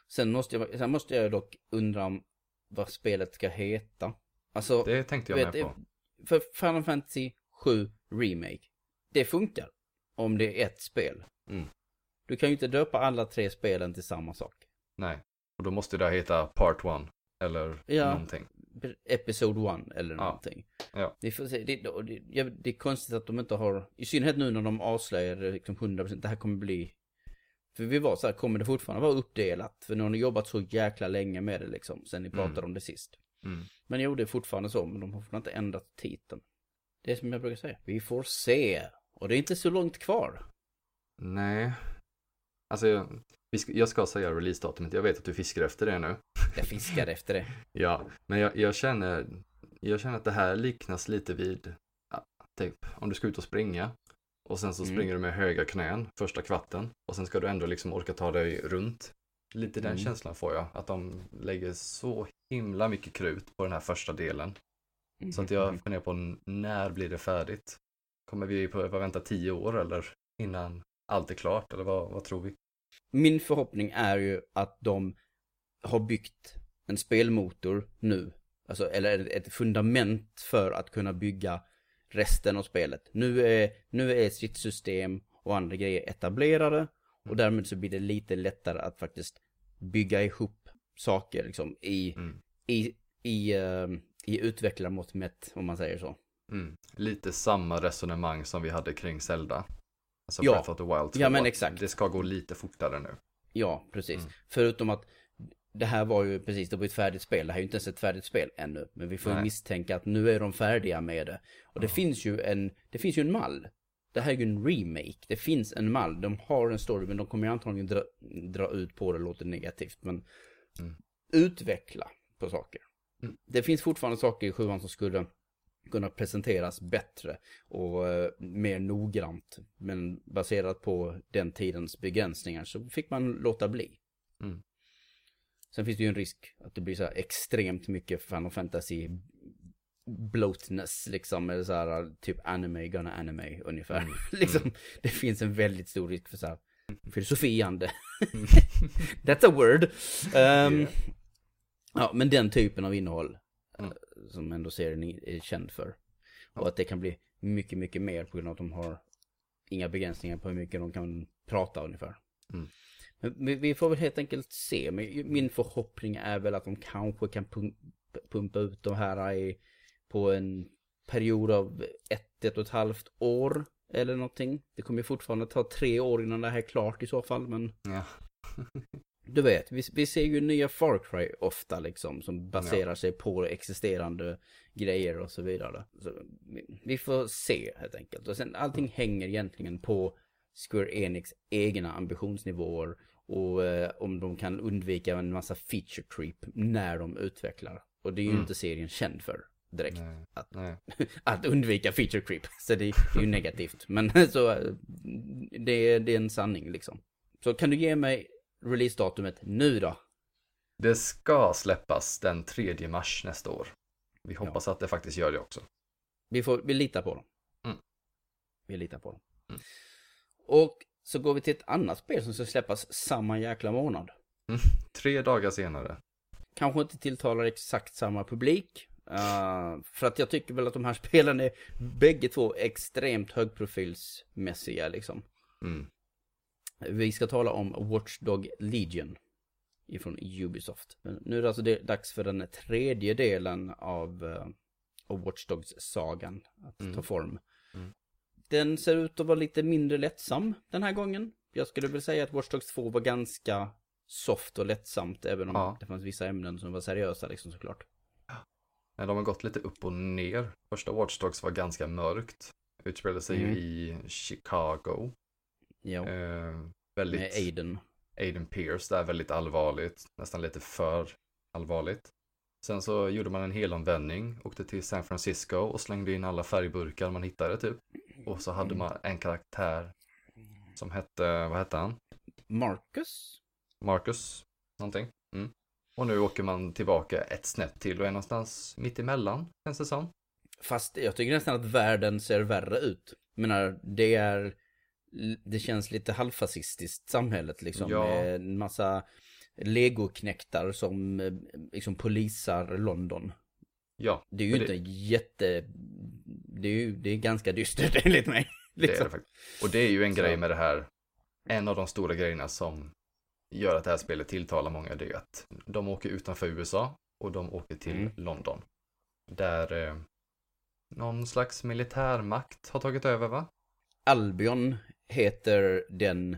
Sen måste jag, sen måste jag dock undra om vad spelet ska heta. Alltså, Det tänkte jag vet, med på. för Final Fantasy 7 Remake, det funkar. Om det är ett spel. Mm. Du kan ju inte döpa alla tre spelen till samma sak. Nej. Och då måste det heta Part 1. Eller Ja. någonting. Episode 1 eller någonting. Ja. Det, se, det, det, det är konstigt att de inte har, i synnerhet nu när de avslöjade liksom 100% det här kommer bli för vi var så här, kommer det fortfarande vara uppdelat? För nu har ni jobbat så jäkla länge med det liksom, sen ni pratade Mm. om det sist. Mm. Men jo, det är fortfarande så, men de har fortfarande inte ändrat titeln. Det är som jag brukar säga, vi får se. Och det är inte så långt kvar. Nej. Alltså, jag, ska, säga releasedatumet. Jag vet att du fiskar efter det nu. Jag fiskar efter det. Ja, men jag, jag känner, jag känner att det här liknas lite vid, ja, typ, om du ska ut och springa. Och sen så Mm. springer du med höga knän första kvarten. Och sen ska du ändå liksom orka ta dig runt. Lite den Mm. känslan får jag. Att de lägger så himla mycket krut på den här första delen. Så att jag funderar på när blir det färdigt? Kommer vi behöva vänta tio år eller innan allt är klart? Eller vad, vad tror vi? Min förhoppning är ju att de har byggt en spelmotor nu. Alltså, eller ett fundament för att kunna bygga resten av spelet. Nu är, nu är sitt system och andra grejer etablerade. Och därmed så blir det lite lättare att faktiskt bygga ihop saker liksom i, Mm. i, i, uh, i utvecklarmått mätt, om man säger så. Mm. Lite samma resonemang som vi hade kring Zelda. Alltså Ja. Breath of the Wild 2. Ja, men exakt. Det ska gå lite fortare nu. Ja, precis. Mm. Förutom att det här var ju precis, det var ett färdigt spel. Det här är ju inte ens ett färdigt spel ännu. Men vi får ju Nej. misstänka att nu är de färdiga med det. Och det Ja. finns ju en, det finns ju en mall. Det här är ju en remake. Det finns en mall. De har en story men de kommer ju antagligen dra, dra ut på det, låter negativt. Men Mm. utveckla på saker. Mm. Det finns fortfarande saker i sjuan som skulle kunna presenteras bättre och eh, mer noggrant. Men baserat på den tidens begränsningar så fick man låta bli. Mm. Sen finns det ju en risk att det blir så här extremt mycket Final Fantasy bloatness liksom, eller så här typ anime, gonna anime ungefär. Mm. liksom, det finns en väldigt stor risk för så här filosofiande. That's a word. Um, Yeah. Ja, men den typen av innehåll Mm. eh, som ändå serien är är känd för. Ja. Och att det kan bli mycket, mycket mer på grund av att de har inga begränsningar på hur mycket de kan prata ungefär. Mm. Men vi, får väl helt enkelt se. Men min förhoppning är väl att de kanske kan pum- pumpa ut de här i, på en period av ett, ett och ett halvt år. Eller någonting. Det kommer fortfarande ta tre år innan det här är klart i så fall. Men Ja. du vet, vi, vi ser ju nya Far Cry ofta liksom. Som baserar Ja. sig på existerande grejer och så vidare. Så, vi, vi får se helt enkelt. Och sen allting hänger egentligen på Square Enix egna ambitionsnivåer. Och eh, om de kan undvika en massa feature creep när de utvecklar. Och det är ju Mm. inte serien känd för direkt. Nej. Att- Nej. Att undvika feature creep. Så det, det är ju negativt. Men så eh, det, det är en sanning liksom. Så kan du ge mig releasedatumet nu då? Det ska släppas den 3 mars nästa år. Vi hoppas att det faktiskt gör det också. Vi, får, vi litar på dem. Mm. Vi litar på dem. Mm. Och så går vi till ett annat spel som ska släppas samma jäkla månad. Tre dagar senare. Kanske inte tilltalar exakt samma publik. eh, för att jag tycker väl att de här spelen är bägge två extremt högprofilsmässiga liksom. Mm. Vi ska tala om Watchdog Legion. Ifrån Ubisoft. Men nu är det alltså dags för den tredje delen av, uh, av Watch Dogs-sagan att Mm. ta form. Mm. Den ser ut att vara lite mindre lättsam den här gången. Jag skulle väl säga att Watch Dogs 2 var ganska soft och lättsamt. Även om Ja. det fanns vissa ämnen som var seriösa liksom såklart. Men de har gått lite upp och ner. Första Watch Dogs var ganska mörkt. Utspelade sig Mm. ju i Chicago. Ja, Eh, väldigt... med Aiden. Aiden Pierce där, väldigt allvarligt. Nästan lite för allvarligt. Sen så gjorde man en helomvändning, åkte till San Francisco och slängde in alla färgburkar man hittade typ. Och så hade man en karaktär som hette, vad hette han? Marcus? Marcus, någonting. Mm. Och nu åker man tillbaka ett snett till och är någonstans mitt emellan, känns det som. Fast jag tycker nästan att världen ser värre ut. Jag menar, det är... Det känns lite halvfascistiskt samhället liksom. Ja. Med en massa legoknektar som eh, liksom polisar London. Ja, Det är ju inte det- jätte... Det är ju det är ganska dystert enligt mig. det är Liksom. det faktiskt. Och det är ju en Så. grej med det här. En av de stora grejerna som gör att det här spelet tilltalar många, det är att de åker utanför USA och de åker till Mm. London. Där eh, någon slags militärmakt har tagit över, va? Albion heter den...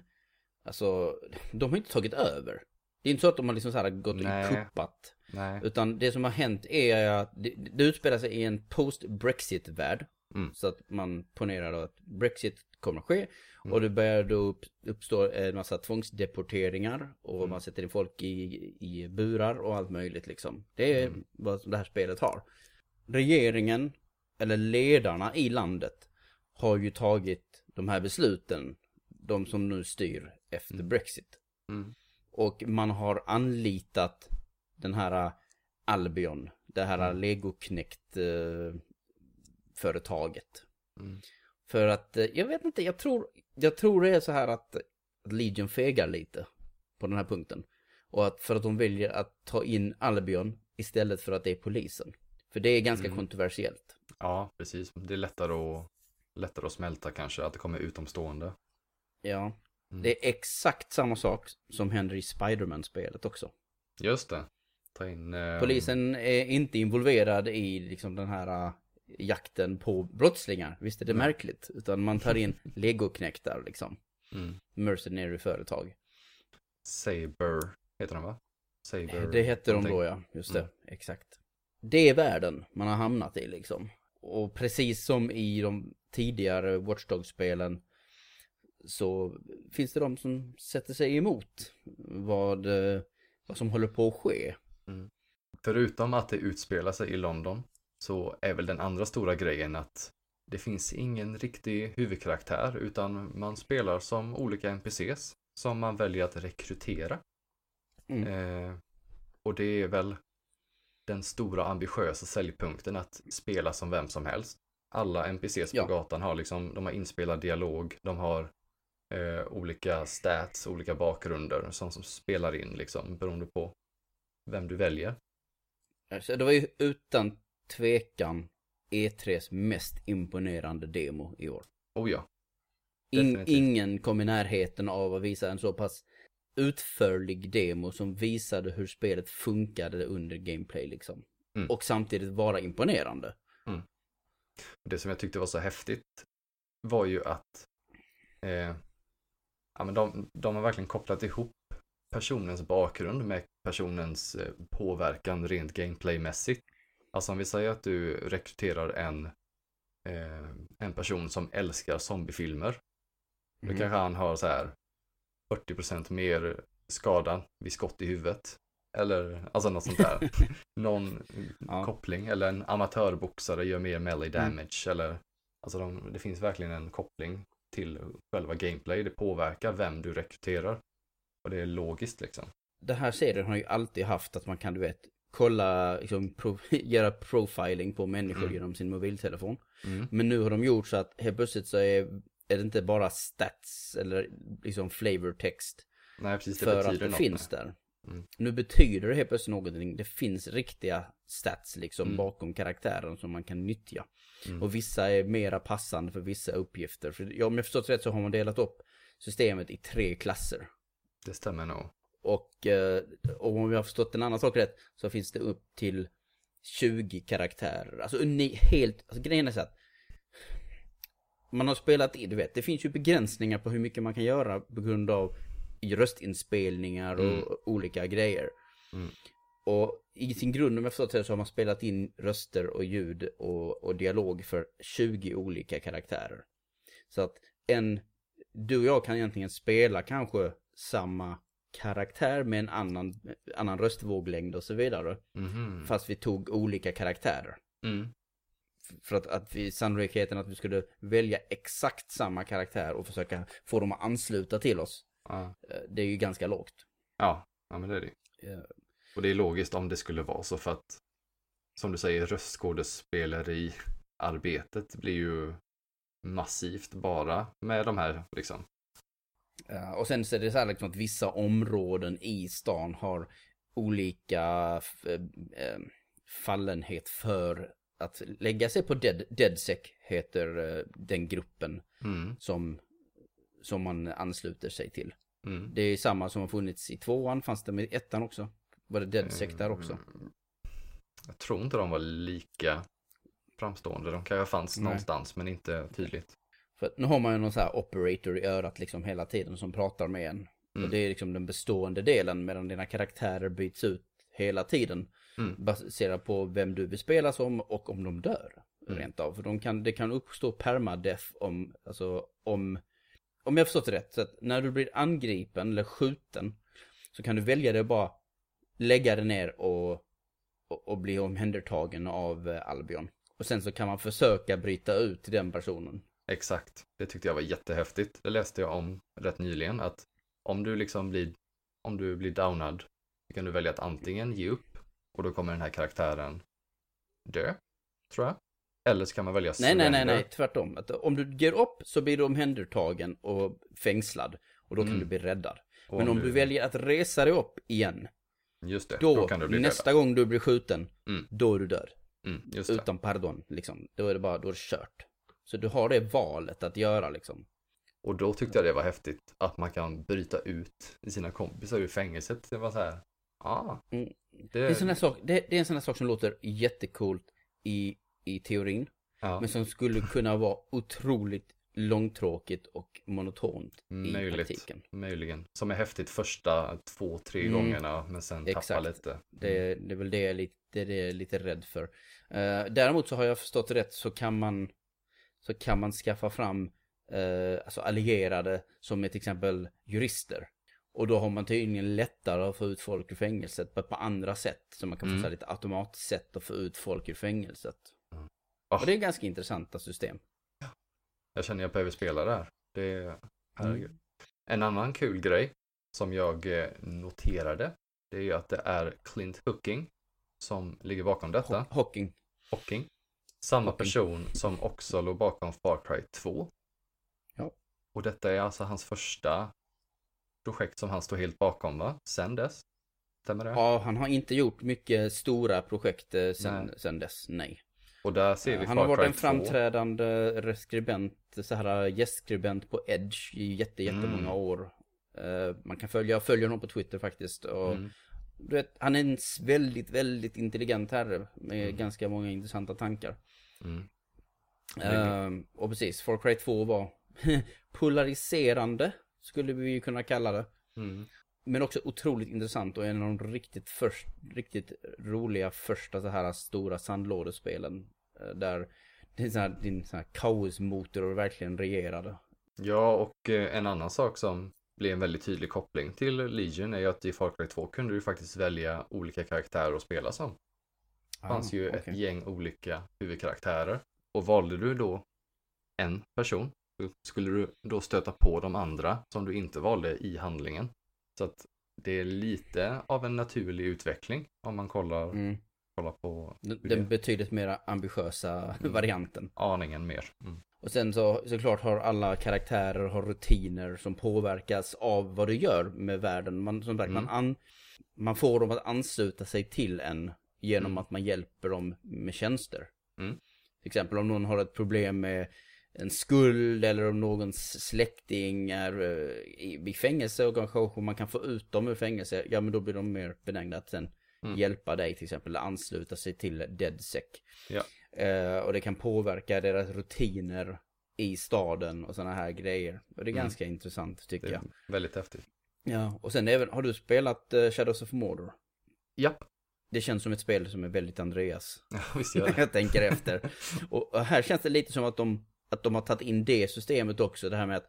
Alltså, de har inte tagit över. Det är inte så att de har liksom så här gått Nej. och kuppat. Nej. Utan det som har hänt är att det, det utspelar sig i en post-Brexit-värld. Mm. Så att man ponerar att Brexit kommer att ske. Mm. Och det börjar då upp, uppstå en massa tvångsdeporteringar. Och Mm. man sätter in folk i, i burar och allt möjligt liksom. Det är Mm. vad det här spelet har. Regeringen, eller ledarna i landet, har ju tagit de här besluten. De som nu styr efter Mm. Brexit. Mm. Och man har anlitat den här äh, Albion, det här Mm. legoknäckt eh, företaget. Mm. För att, eh, jag vet inte, jag tror, jag tror det är så här att att Legion fegar lite på den här punkten. Och att för att de väljer att ta in Albion istället för att det är polisen. För det är ganska Mm. kontroversiellt. Ja, precis. Det är lättare att, lättare att smälta kanske, att det kommer utomstående. Ja, Mm. det är exakt samma sak som händer i Spiderman-spelet också. Just det. In... Eh, Polisen är inte involverad i liksom den här äh, jakten på brottslingar. Visst är det Nej. märkligt? Utan man tar in legoknäktar liksom. Mm. Mercenary företag. Saber heter den va? Saber. Det hette de då ja, just det. Mm. Exakt. Det är världen man har hamnat i liksom. Och precis som i de tidigare Watch Dogs-spelen så finns det de som sätter sig emot vad, eh, vad som håller på att ske. Förutom att det utspelar sig i London så är väl den andra stora grejen att det finns ingen riktig huvudkaraktär utan man spelar som olika NPCs som man väljer att rekrytera. Mm. Eh, och det är väl den stora ambitiösa säljpunkten att spela som vem som helst. Alla NPCs Ja. på gatan har liksom, de har inspelad dialog, de har eh, olika stats, olika bakgrunder som, som spelar in liksom beroende på vem du väljer. Så det var ju utan tvekan E3s mest imponerande demo i år. Oh ja. In, ingen kom i närheten av att visa en så pass utförlig demo som visade hur spelet funkade under gameplay liksom. Mm. Och samtidigt vara imponerande. Det som jag tyckte var så häftigt var ju att eh, ja, men de, de har verkligen kopplat ihop personens bakgrund med personens eh, påverkan rent gameplaymässigt. Alltså om vi säger att du rekryterar en, eh, en person som älskar zombiefilmer. Då Mhm. kanske han har så här 40% mer skada vid skott i huvudet. Eller alltså något sånt där. Någon Ja. koppling. Eller en amatörboxare gör mer melee Mm. damage. Eller, alltså de, det finns verkligen en koppling till själva gameplay. Det påverkar vem du rekryterar. Och det är logiskt liksom. Den här serien har ju alltid haft att man kan, du vet, kolla, liksom, pro, göra profiling på människor Mm. genom sin mobiltelefon. Mm. Men nu har de gjort så att helt plötsligt så är, är det inte bara stats eller liksom flavor text. Nej, precis. Det för att det något. finns där. Mm. Nu betyder det helt plötsligt någonting. Det finns riktiga stats liksom Mm. bakom karaktären som man kan nyttja. Mm. Och vissa är mera passande för vissa uppgifter. För ja, om jag förstått rätt så har man delat upp systemet i tre klasser. Det stämmer nog. Och, eh, och om jag har förstått en annan sak rätt så finns det upp till 20 karaktärer. Alltså uni- helt, alltså grejen är så att man har spelat in, du vet, det finns ju begränsningar på hur mycket man kan göra på grund av röstinspelningar och Mm. olika grejer. Mm. Och i sin grund, om jag förstått det så har man spelat in röster och ljud och, och dialog för 20 olika karaktärer. Så att en, du och jag kan egentligen spela kanske samma karaktär med en annan, annan röstvåglängd och så vidare. Mhm. Fast vi tog olika karaktärer. Mm. För att, att vi, sannolikheten att vi skulle välja exakt samma karaktär och försöka få dem att ansluta till oss, Ja. eh, det är ju ganska lågt. ja, ja, men det är det. Eh, Och det är logiskt om det skulle vara så för att som du säger röstskådespeleri arbetet blir ju massivt bara med de här liksom. eh, Och sen så är det så här liksom att vissa områden i stan har olika fallenhet för att lägga sig på dead, DeadSec heter den gruppen Mm, som, som man ansluter sig till. mm. Det är samma som har funnits i tvåan, fanns det med ettan också? Var det DeadSec där också? Mm. Jag tror inte de var lika framstående. De kanske fanns Nej. någonstans men inte tydligt. För nu har man ju någon så här operator i örat liksom hela tiden som pratar med en. Mm. Och det är liksom den bestående delen medan dina karaktärer byts ut hela tiden. Mm. Baserat på vem du vill spela som och om de dör. Mm. Rent av. För de kan, det kan uppstå permadeath om, alltså om, om jag har förstått det rätt. Så att när du blir angripen eller skjuten så kan du välja det bara lägga det ner och, och, och bli omhändertagen av eh, Albion. Och sen så kan man försöka bryta ut till den personen. Exakt. Det tyckte jag var jättehäftigt. Det läste jag om rätt nyligen att om du liksom blir, om du blir downad så kan du välja att antingen ge upp och då kommer den här karaktären dö, tror jag. Eller så kan man välja Nej, nej, nej, nej, tvärtom. Att om du ger upp så blir du omhändertagen och fängslad. Och då kan Mm. du bli räddad. Och Men om du väljer att resa dig upp igen, Just det, då, då, kan du bli nästa gång du blir skjuten, Mm. då är du död. räddad. Mm. Utan pardon, liksom. Då är det bara, då är det kört. Så du har det valet att göra, liksom. Och då tyckte jag det var häftigt att man kan bryta ut sina kompisar ur fängelset. Det var så här, ah, Mm. det, Det är en sån här sak, det, det är en sån här sak som låter jättecoolt i, i teorin. ja, Men som skulle kunna vara otroligt långtråkigt och monotont i Möjligt. praktiken. möjligen. Som är häftigt första två, tre Mm. gångerna, men sen Exakt. tappar lite. Det, det är väl det jag är lite, det är jag lite rädd för. Eh, däremot så har jag förstått rätt så kan man så kan man skaffa fram eh, alltså allierade som är till exempel jurister. Och då har man tydligen lättare att få ut folk ur fängelset på, på andra sätt. Så man kan få Mm. lite automatsätt att få ut folk ur fängelset. Ah. Och det är ganska intressanta system. Jag känner jag behöver spela det här. Det är, herregud. Mm. En annan kul grej som jag eh, noterade, det är ju att det är Clint Hooking som ligger bakom detta. Ho- Hocking. Hocking. Samma Hocking. person som också låg bakom Far Cry 2. Ja. Och detta är alltså hans första projekt som han står helt bakom va? Sen dess? Stämmer det? Ja, han har inte gjort mycket stora projekt eh, sen, sen dess, nej. Och där ser vi Han har varit en 2. framträdande skribent, så här gästskribent på Edge i jätte, jättemånga Mm. år. Eh, man kan följa, jag följer honom på Twitter faktiskt. Och, Mm. du vet, han är en väldigt, väldigt intelligent herre med Mm. ganska många intressanta tankar. Mm. Ehm, och precis, Far Cry 2 var polariserande, skulle vi ju kunna kalla det. Mm. Men också otroligt intressant och en av de riktigt, först, riktigt roliga första så här stora sandlådespelen. eh, Där din, så här, din så här kaosmotor verkligen regerade. Ja, och eh, en annan sak som blir en väldigt tydlig koppling till Legion är ju att i Far Cry 2 kunde du faktiskt välja olika karaktärer att spela som. Det fanns ju ett Ah, okej. gäng olika huvudkaraktärer. Och valde du då en person, skulle du då stöta på de andra som du inte valde i handlingen. Så att det är lite av en naturlig utveckling om man kollar, Mm. kollar på Den, det- betydligt mer ambitiösa Mm. varianten. aningen mer. Mm. Och sen så såklart har alla karaktärer har rutiner som påverkas av vad du gör med världen. Man, som sagt, Mm. man, an, man får dem att ansluta sig till en genom Mm. att man hjälper dem med tjänster. Mm. Till exempel om någon har ett problem med en skuld eller om någons släkting är eh, i, fängelse och kanske man kan få ut dem ur fängelse. Ja men då blir de mer benägna att sen Mm. hjälpa dig till exempel, eller ansluta sig till DeadSec. Ja. Eh, och det kan påverka deras rutiner i staden och sådana här grejer. Och det är Mm. ganska intressant tycker jag. väldigt häftigt. Ja, och sen även, har du spelat eh, Shadows of Mordor? Japp, Det känns som ett spel som är väldigt Andreas. ja, visst gör det. jag tänker efter. Och här känns det lite som att de, att de har tagit in det systemet också. Det här med att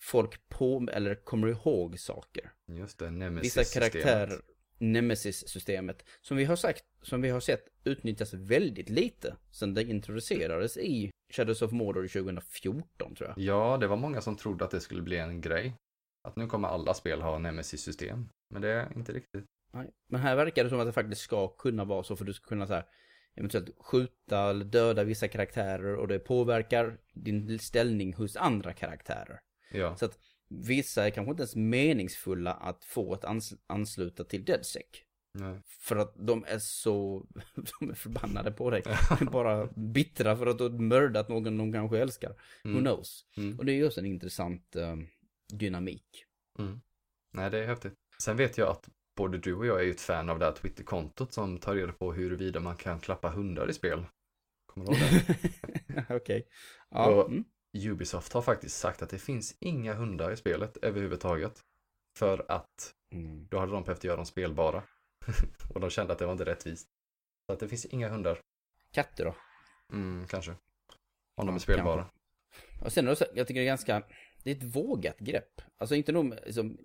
folk på, eller kommer ihåg saker. Just det, nemesis Vissa karaktärer, Nemesis-systemet, som vi har sagt, som vi har sett utnyttjas väldigt lite sedan det introducerades i Shadows of Mordor 2014 tror jag. Ja, det var många som trodde att det skulle bli en grej. Att nu kommer alla spel ha nemesis-system. Men det är inte riktigt. Nej. Men här verkar det som att det faktiskt ska kunna vara så, för du ska kunna så här, eventuellt skjuta eller döda vissa karaktärer och det påverkar din ställning hos andra karaktärer. Ja, Så att vissa är kanske inte ens meningsfulla att få att ans ansluta till DeadSec. nej. För att de är så, de är förbannade på dig. Bara bittra för att du har mördat någon de kanske älskar. Who Mm. knows? Mm. Och det är ju också en intressant eh, dynamik. Mm. Nej, det är häftigt. Sen vet jag att både du och jag är ju ett fan av det här Twitter-kontot som tar reda på huruvida man kan klappa hundar i spel. Kommer du ihåg det? Okej. Ja. Och- Mm. Ubisoft har faktiskt sagt att det finns inga hundar i spelet överhuvudtaget. För att Mm. då hade de behövt göra dem spelbara. och de kände att det var inte rättvist. Så att det finns inga hundar. Katter då? Mm, kanske. Om de Ja, är spelbara. Och sen också, jag tycker det är ganska, det är ett vågat grepp. Alltså inte nog med, liksom,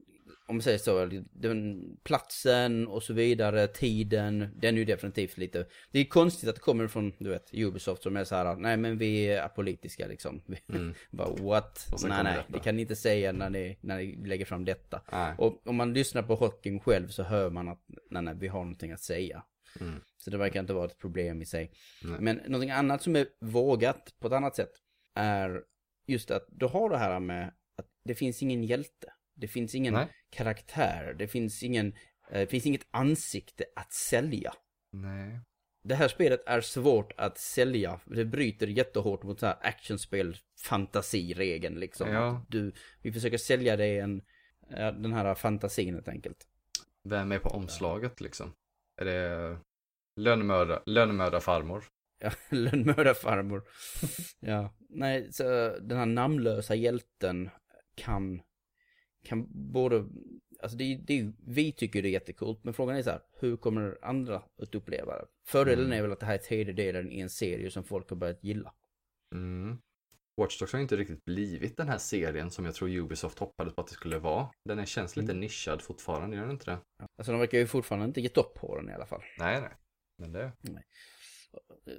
om man säger så, den, platsen och så vidare, tiden, den är ju definitivt lite, det är konstigt att det kommer från, du vet, Ubisoft som är så här, nej men vi är apolitiska liksom. Mm. bara what? Nej nej, det kan ni inte säga när ni, när ni lägger fram detta. Nej. Och om man lyssnar på Hocking själv så hör man att, nej nej, vi har någonting att säga. Mm. Så det verkar inte vara ett problem i sig. Nej. Men någonting annat som är vågat på ett annat sätt är just att du har det här med att det finns ingen hjälte. Det finns ingen Nej. karaktär. Det finns ingen, eh, det finns inget ansikte att sälja. Nej. Det här spelet är svårt att sälja. Det bryter jättehårt mot så här actionspel fantasiregeln liksom. Ja. Du, vi försöker sälja dig en, ja, den här fantasin helt enkelt. Vem är på omslaget liksom? Är det lönnmörda, lönnmördarfarmor? Ja, lönnmördarfarmor. ja, nej, så den här namnlösa hjälten kan, kan både, alltså det, det, vi tycker det är jättekult, men frågan är så här, hur kommer andra att uppleva det? Fördelen Mm. är väl att det här är tredje delen i en serie som folk har börjat gilla. Mm. Watch Dogs har inte riktigt blivit den här serien som jag tror Ubisoft hoppades på att det skulle vara. Den är, känns lite Mm. nischad fortfarande, gör den inte det? Alltså de verkar ju fortfarande inte gett upp på den i alla fall. Nej, nej. Men det... Så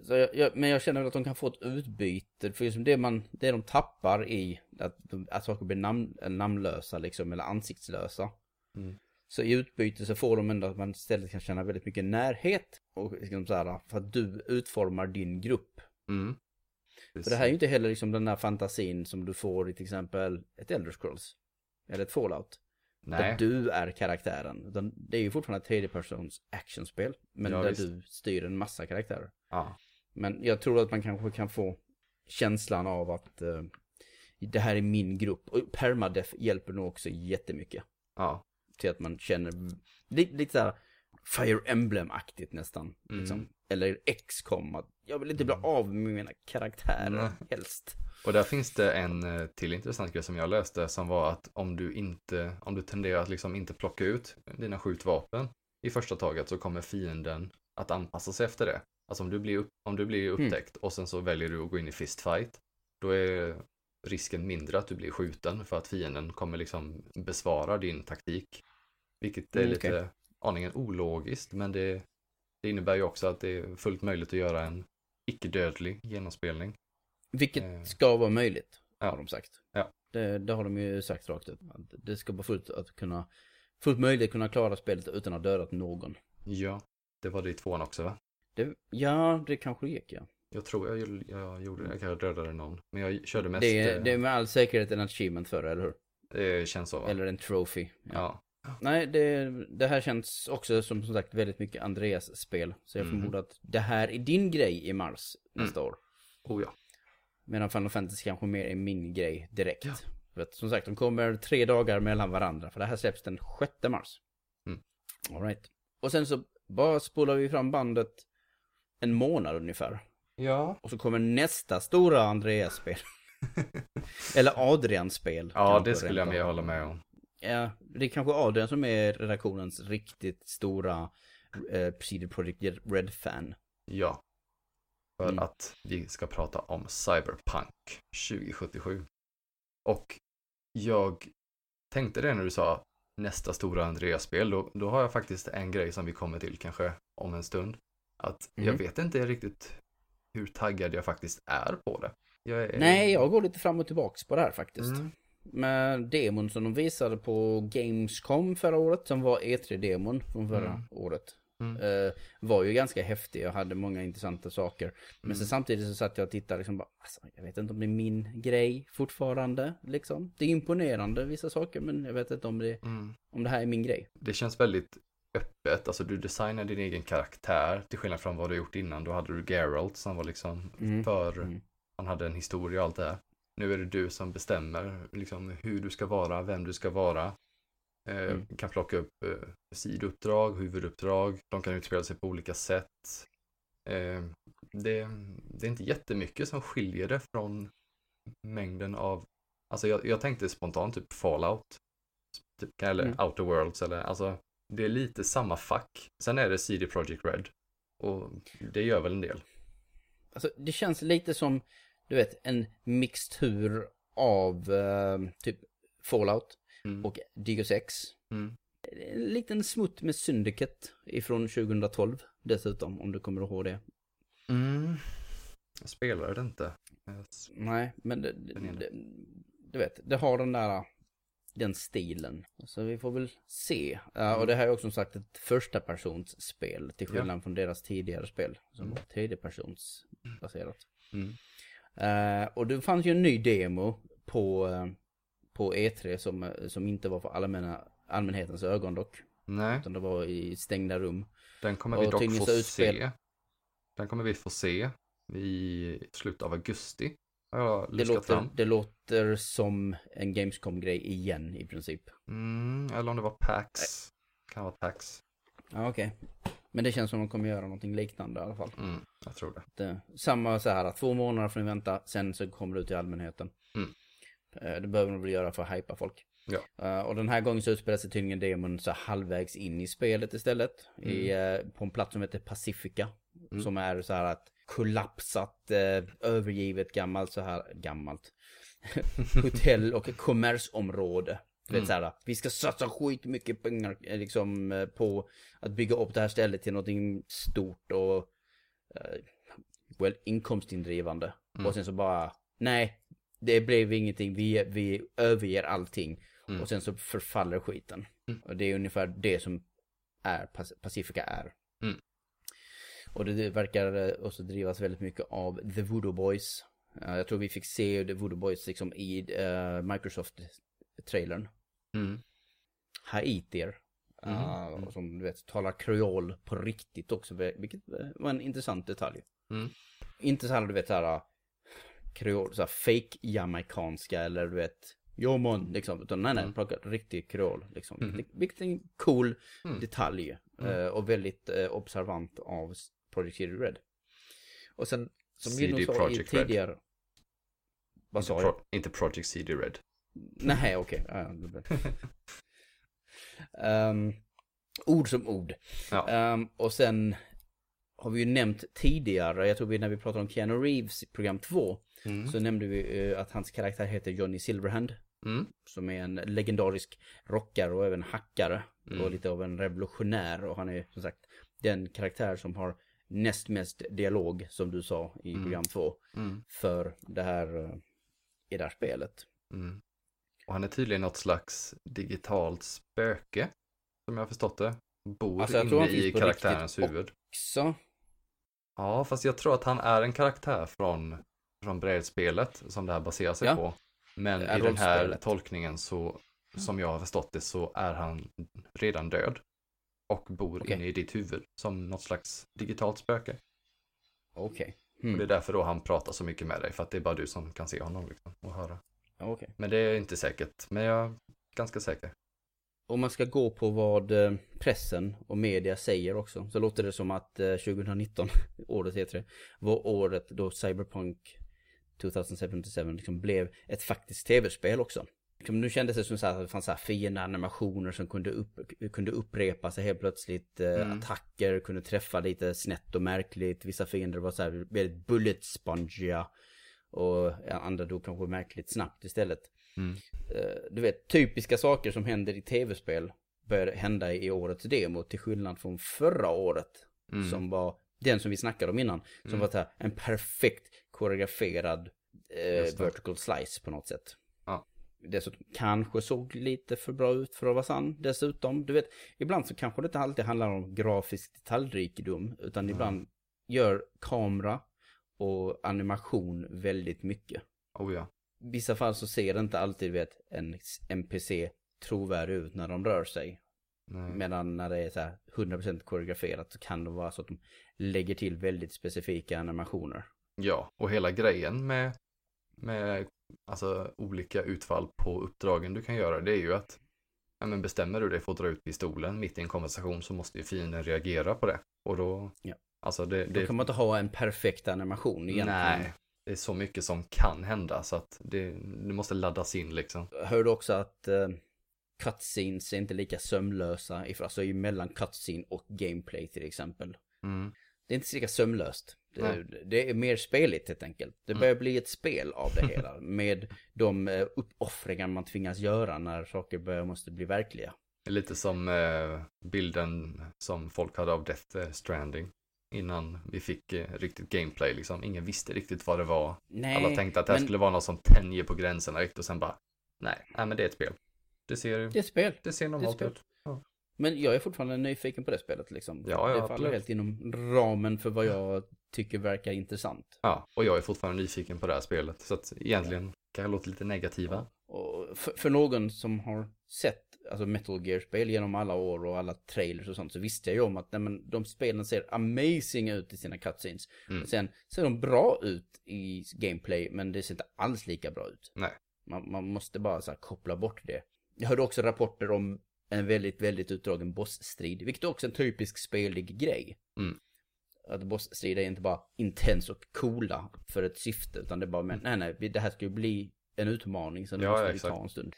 jag, jag, men jag känner väl att de kan få ett utbyte, för liksom det, man, det de tappar i att, att saker blir namn, namnlösa liksom, eller ansiktslösa. Mm. Så i utbyte så får de ändå att man istället kan känna väldigt mycket närhet. Och liksom så här, för att du utformar din grupp. Mm. För det här är ju inte heller liksom den här fantasin som du får i till exempel ett Elder Scrolls. Eller ett Fallout. Där Nej. du är karaktären. Utan det är ju fortfarande ett tredjepersons actionspel. Men Ja, där visst. du styr en massa karaktärer. Ja. Men jag tror att man kanske kan få känslan av att eh, det här är min grupp. Och permadeath hjälper nog också jättemycket. Ja. Till att man känner lite, lite såhär Fire Emblem-aktigt nästan. Mm. Liksom. Eller X-com. Jag vill inte bli av med mina karaktärer Nej. helst. Och där finns det en eh, till intressant grej som jag läste som var att om du inte, om du tenderar att liksom inte plocka ut dina skjutvapen i första taget så kommer fienden att anpassa sig efter det. Alltså om du blir, upp, om du blir upptäckt och sen så väljer du att gå in i fistfight, då är risken mindre att du blir skjuten för att fienden kommer liksom besvara din taktik. Vilket är Mm, lite okej. aningen ologiskt, men det, det innebär ju också att det är fullt möjligt att göra en icke-dödlig genomspelning. Vilket Eh. ska vara möjligt, Ja. har de sagt. Ja. Det, det har de ju sagt rakt ut. Det ska vara fullt, att kunna, fullt möjligt att kunna klara spelet utan att ha dödat någon. Ja, det var det i tvåan också va? Det, ja, det kanske gick ja. Jag tror jag, jag gjorde det, jag kanske dödade någon. Men jag körde mest, Det, är- eh, det är med all säkerhet en achievement för det, eller hur? det känns så va? Eller en trophy. Ja. Nej, det, det här känns också som som sagt väldigt mycket Andreas spel. Så jag Mhm. förmodar att det här är din grej i mars nästa år. Oh ja. Medan Final Fantasy kanske mer är min grej direkt. Ja. För att, som sagt, de kommer tre dagar mellan varandra. För det här släpps den 6 mars. Mm. All right. Och sen så bara spolar vi fram bandet en månad ungefär. Ja. Och så kommer nästa stora Andreas-spel. Eller Adrian-spel. Ja, det skulle jag mer hålla med om. Ja, det är kanske Adrian som är redaktionens riktigt stora eh, CD Projekt Red-fan. Ja. För Mm. att vi ska prata om Cyberpunk 2077. Och jag tänkte det när du sa nästa stora Andreas-spel. Då, då har jag faktiskt en grej som vi kommer till kanske om en stund. Att jag Mm. vet inte riktigt hur taggad jag faktiskt är på det. Jag är... Nej, jag går lite fram och tillbaks på det här faktiskt. Mm. Med demon som de visade på Gamescom förra året, som var E3-demon från förra Mm. året. Mm. Eh, var ju ganska häftig och hade många intressanta saker. Men Mm. sen samtidigt så satt jag och tittade liksom bara, alltså, jag vet inte om det är min grej fortfarande, liksom. Det är imponerande vissa saker, men jag vet inte om det, Mm. om det här är min grej. Det känns väldigt öppet, alltså du designar din egen karaktär till skillnad från vad du gjort innan. Då hade du Geralt som var liksom Mm. för, Mm. han hade en historia och allt det här. Nu är det du som bestämmer liksom hur du ska vara, vem du ska vara. Eh, Mm. Kan plocka upp eh, sidouppdrag, huvuduppdrag, de kan utspela sig på olika sätt. Eh, det, det är inte jättemycket som skiljer det från mängden av, alltså jag, jag tänkte spontant typ Fallout, typ, eller Mm. Outer Worlds eller alltså det är lite samma fack. Sen är det CD Projekt Red och det gör väl en del. Alltså, det känns lite som, du vet, en mixtur av eh, typ Fallout Mm. och Deus Ex. Mm. En liten smutt med Syndicate ifrån 2012 dessutom, om du kommer ihåg det. Mm. Jag spelar det inte. Jag- Nej, men det, det, du vet, det har den där, den stilen. Så vi får väl se. Ja, och Mm. det här är också som sagt ett första persons spel till Ja. skillnad från deras tidigare spel som var tredje persons baserat. Mm. Eh, och det fanns ju en ny demo på, eh, på E3 som, som inte var för allmänna, allmänhetens ögon dock. Nej, Utan det var i stängda rum. den kommer vi Och dock få utspel- se. Den kommer vi få se i slutet av augusti. Jag Det låter, fram. det låter som en Gamescom-grej igen i princip. Mm, eller om det var PAX. Kan vara PAX. Ja, okej. Men det känns som de kommer göra någonting liknande i alla fall. Mm, jag tror det. Det, samma så här, två månader får ni vänta, sen så kommer det ut till allmänheten. Mm. Eh, Det behöver de väl göra för att hypa folk. Ja. Eh, och den här gången så utspelar sig tydligen demon så halvvägs in i spelet istället. I, eh, på en plats som heter Pacifica. Mm. Som är så här att kollapsat, övergivet gammalt så här, gammalt. Hotell och kommersområde. Vet Mm. så här, vi ska satsa skitmycket pengar liksom på att bygga upp det här stället till någonting stort och well, inkomstindrivande. Mm. Och sen så bara, nej, det blev ingenting, vi, vi överger allting. Mm. Och sen så förfaller skiten. Mm. Och det är ungefär det som är, Pac- Pacifica är. Mm. Och det verkar eh, också drivas väldigt mycket av The Voodoo Boys. Eh, jag tror vi fick se The Voodoo Boys liksom i uh, Microsoft-trailern. Mm. Haitier. Mhm. eh, Mm. som du vet talar kreol på riktigt också, vilket eh, var en intressant detalj. Mm. Inte så här du vet så här kreol, så fake jamaicanska eller du vet ja man, liksom. Utan nej, nej, Mm. pratar riktig kreol, liksom. Mhm. Vilket- är en cool Mm. detalj. Mm. eh, Och väldigt eh, observant av Project CD Red. Och sen, som CD sa i Projekt Red. tidigare... Vad Inte, sa jag? pro, inte Project CD Red. Nej, okej. Det blir- Ehm, ord som ord. Ja. Ehm, och sen har vi ju nämnt tidigare, jag tror vi när vi pratade om Keanu Reeves i program 2, Mm. så nämnde vi eh, att hans karaktär heter Johnny Silverhand. Mm. Som är en legendarisk rockare och även hackare. Mm. Och lite av en revolutionär. Och han är som sagt den karaktär som har näst mest dialog, som du sa i Mm. program 2. Mm. För det här, eh, i det här spelet. Mm. Och han är tydligen något slags digitalt spöke, som jag har förstått det. Bor Alltså, inne i karaktärens huvud. Så, Ja, fast jag tror att han är en karaktär från, från brädspelet som det här baserar sig Ja. på. Men i den här tolkningen så, som jag har förstått det, så är han redan död. Och bor Okej. inne i ditt huvud som något slags digitalt spöke. okej. Och det är Mm. därför då han pratar så mycket med dig, för att det är bara du som kan se honom liksom, och höra. Okej. Men det är inte säkert, men jag är ganska säker. Om man ska gå på vad eh, pressen och media säger också så låter det som att eh, 2019, året heter det, var året då Cyberpunk 2077 liksom blev ett faktiskt tv-spel också. Liksom, nu kändes det som så här, att det fanns så här fina animationer som kunde, upp, kunde upprepa sig helt plötsligt. Eh, Mm. Attacker kunde träffa lite snett och märkligt. Vissa fiender var så här väldigt bullet spongiga. Och andra då kanske märkligt snabbt istället. Mm. Eh, du vet, typiska saker som händer i tv-spel började hända i årets demo till skillnad från förra året. Mm. Som var den som vi snackade om innan. Som Mm. var så här, en perfekt koreograferad eh, vertical slice på något sätt. Ja. Dessutom kanske såg lite för bra ut för att vara sann dessutom. Du vet, ibland så kanske det inte alltid handlar om grafisk detaljrikedom. Utan Mm. ibland gör kamera och animation väldigt mycket Oh ja. i vissa fall så ser det inte alltid vet, en NPC trovärdig ut när de rör sig. Nej. Medan när det är så här 100% koreograferat så kan det vara så att de lägger till väldigt specifika animationer. Ja, och hela grejen med, med alltså, olika utfall på uppdragen du kan göra, det är ju att ja, men bestämmer du dig för att dra ut pistolen mitt i en konversation så måste ju fienden reagera på det. Och då, Ja. alltså det, Då det kan man inte ha en perfekt animation egentligen. nej, det är så mycket som kan hända så att det, det måste laddas in liksom. Jag hörde också att uh, cutscenes är inte lika sömlösa, alltså mellan cutscene och gameplay till exempel. Mm. Det är inte lika sömlöst. Det, Nej. det är mer speligt helt enkelt. Det Mm. börjar bli ett spel av det hela. med de eh, uppoffringar man tvingas göra när saker börjar måste bli verkliga. Lite som eh, bilden som folk hade av Death Stranding. Innan vi fick riktigt gameplay liksom. Ingen visste riktigt vad det var. Nej, Alla tänkte att det här men skulle vara något som tänjer på gränserna riktigt och sen bara, nej, nej men det är ett spel. Det ser, det är ett spel. det ser normalt spel. ut. Men jag är fortfarande nyfiken på det spelet liksom. Ja, ja, det faller absolut. helt inom ramen för vad jag tycker verkar intressant. Ja, och jag är fortfarande nyfiken på det här spelet. Så att egentligen kan jag låta lite negativa. Och för, för någon som har sett alltså Metal Gear-spel genom alla år och alla trailers och sånt så visste jag ju om att nej, men, de spelen ser amazing ut i sina cutscenes. Mm. Sen ser de bra ut i gameplay men det ser inte alls lika bra ut. Nej. Man, man måste bara så här, koppla bort det. Jag hörde också rapporter om en väldigt, väldigt utdragen bossstrid, vilket är också en typisk spelig grej. Mm. Att bossstrider är inte bara intens och coola för ett syfte, utan det är bara, men nej, nej, det här ska ju bli en utmaning, så nu Ja, måste ja, vi exakt. ta en stund.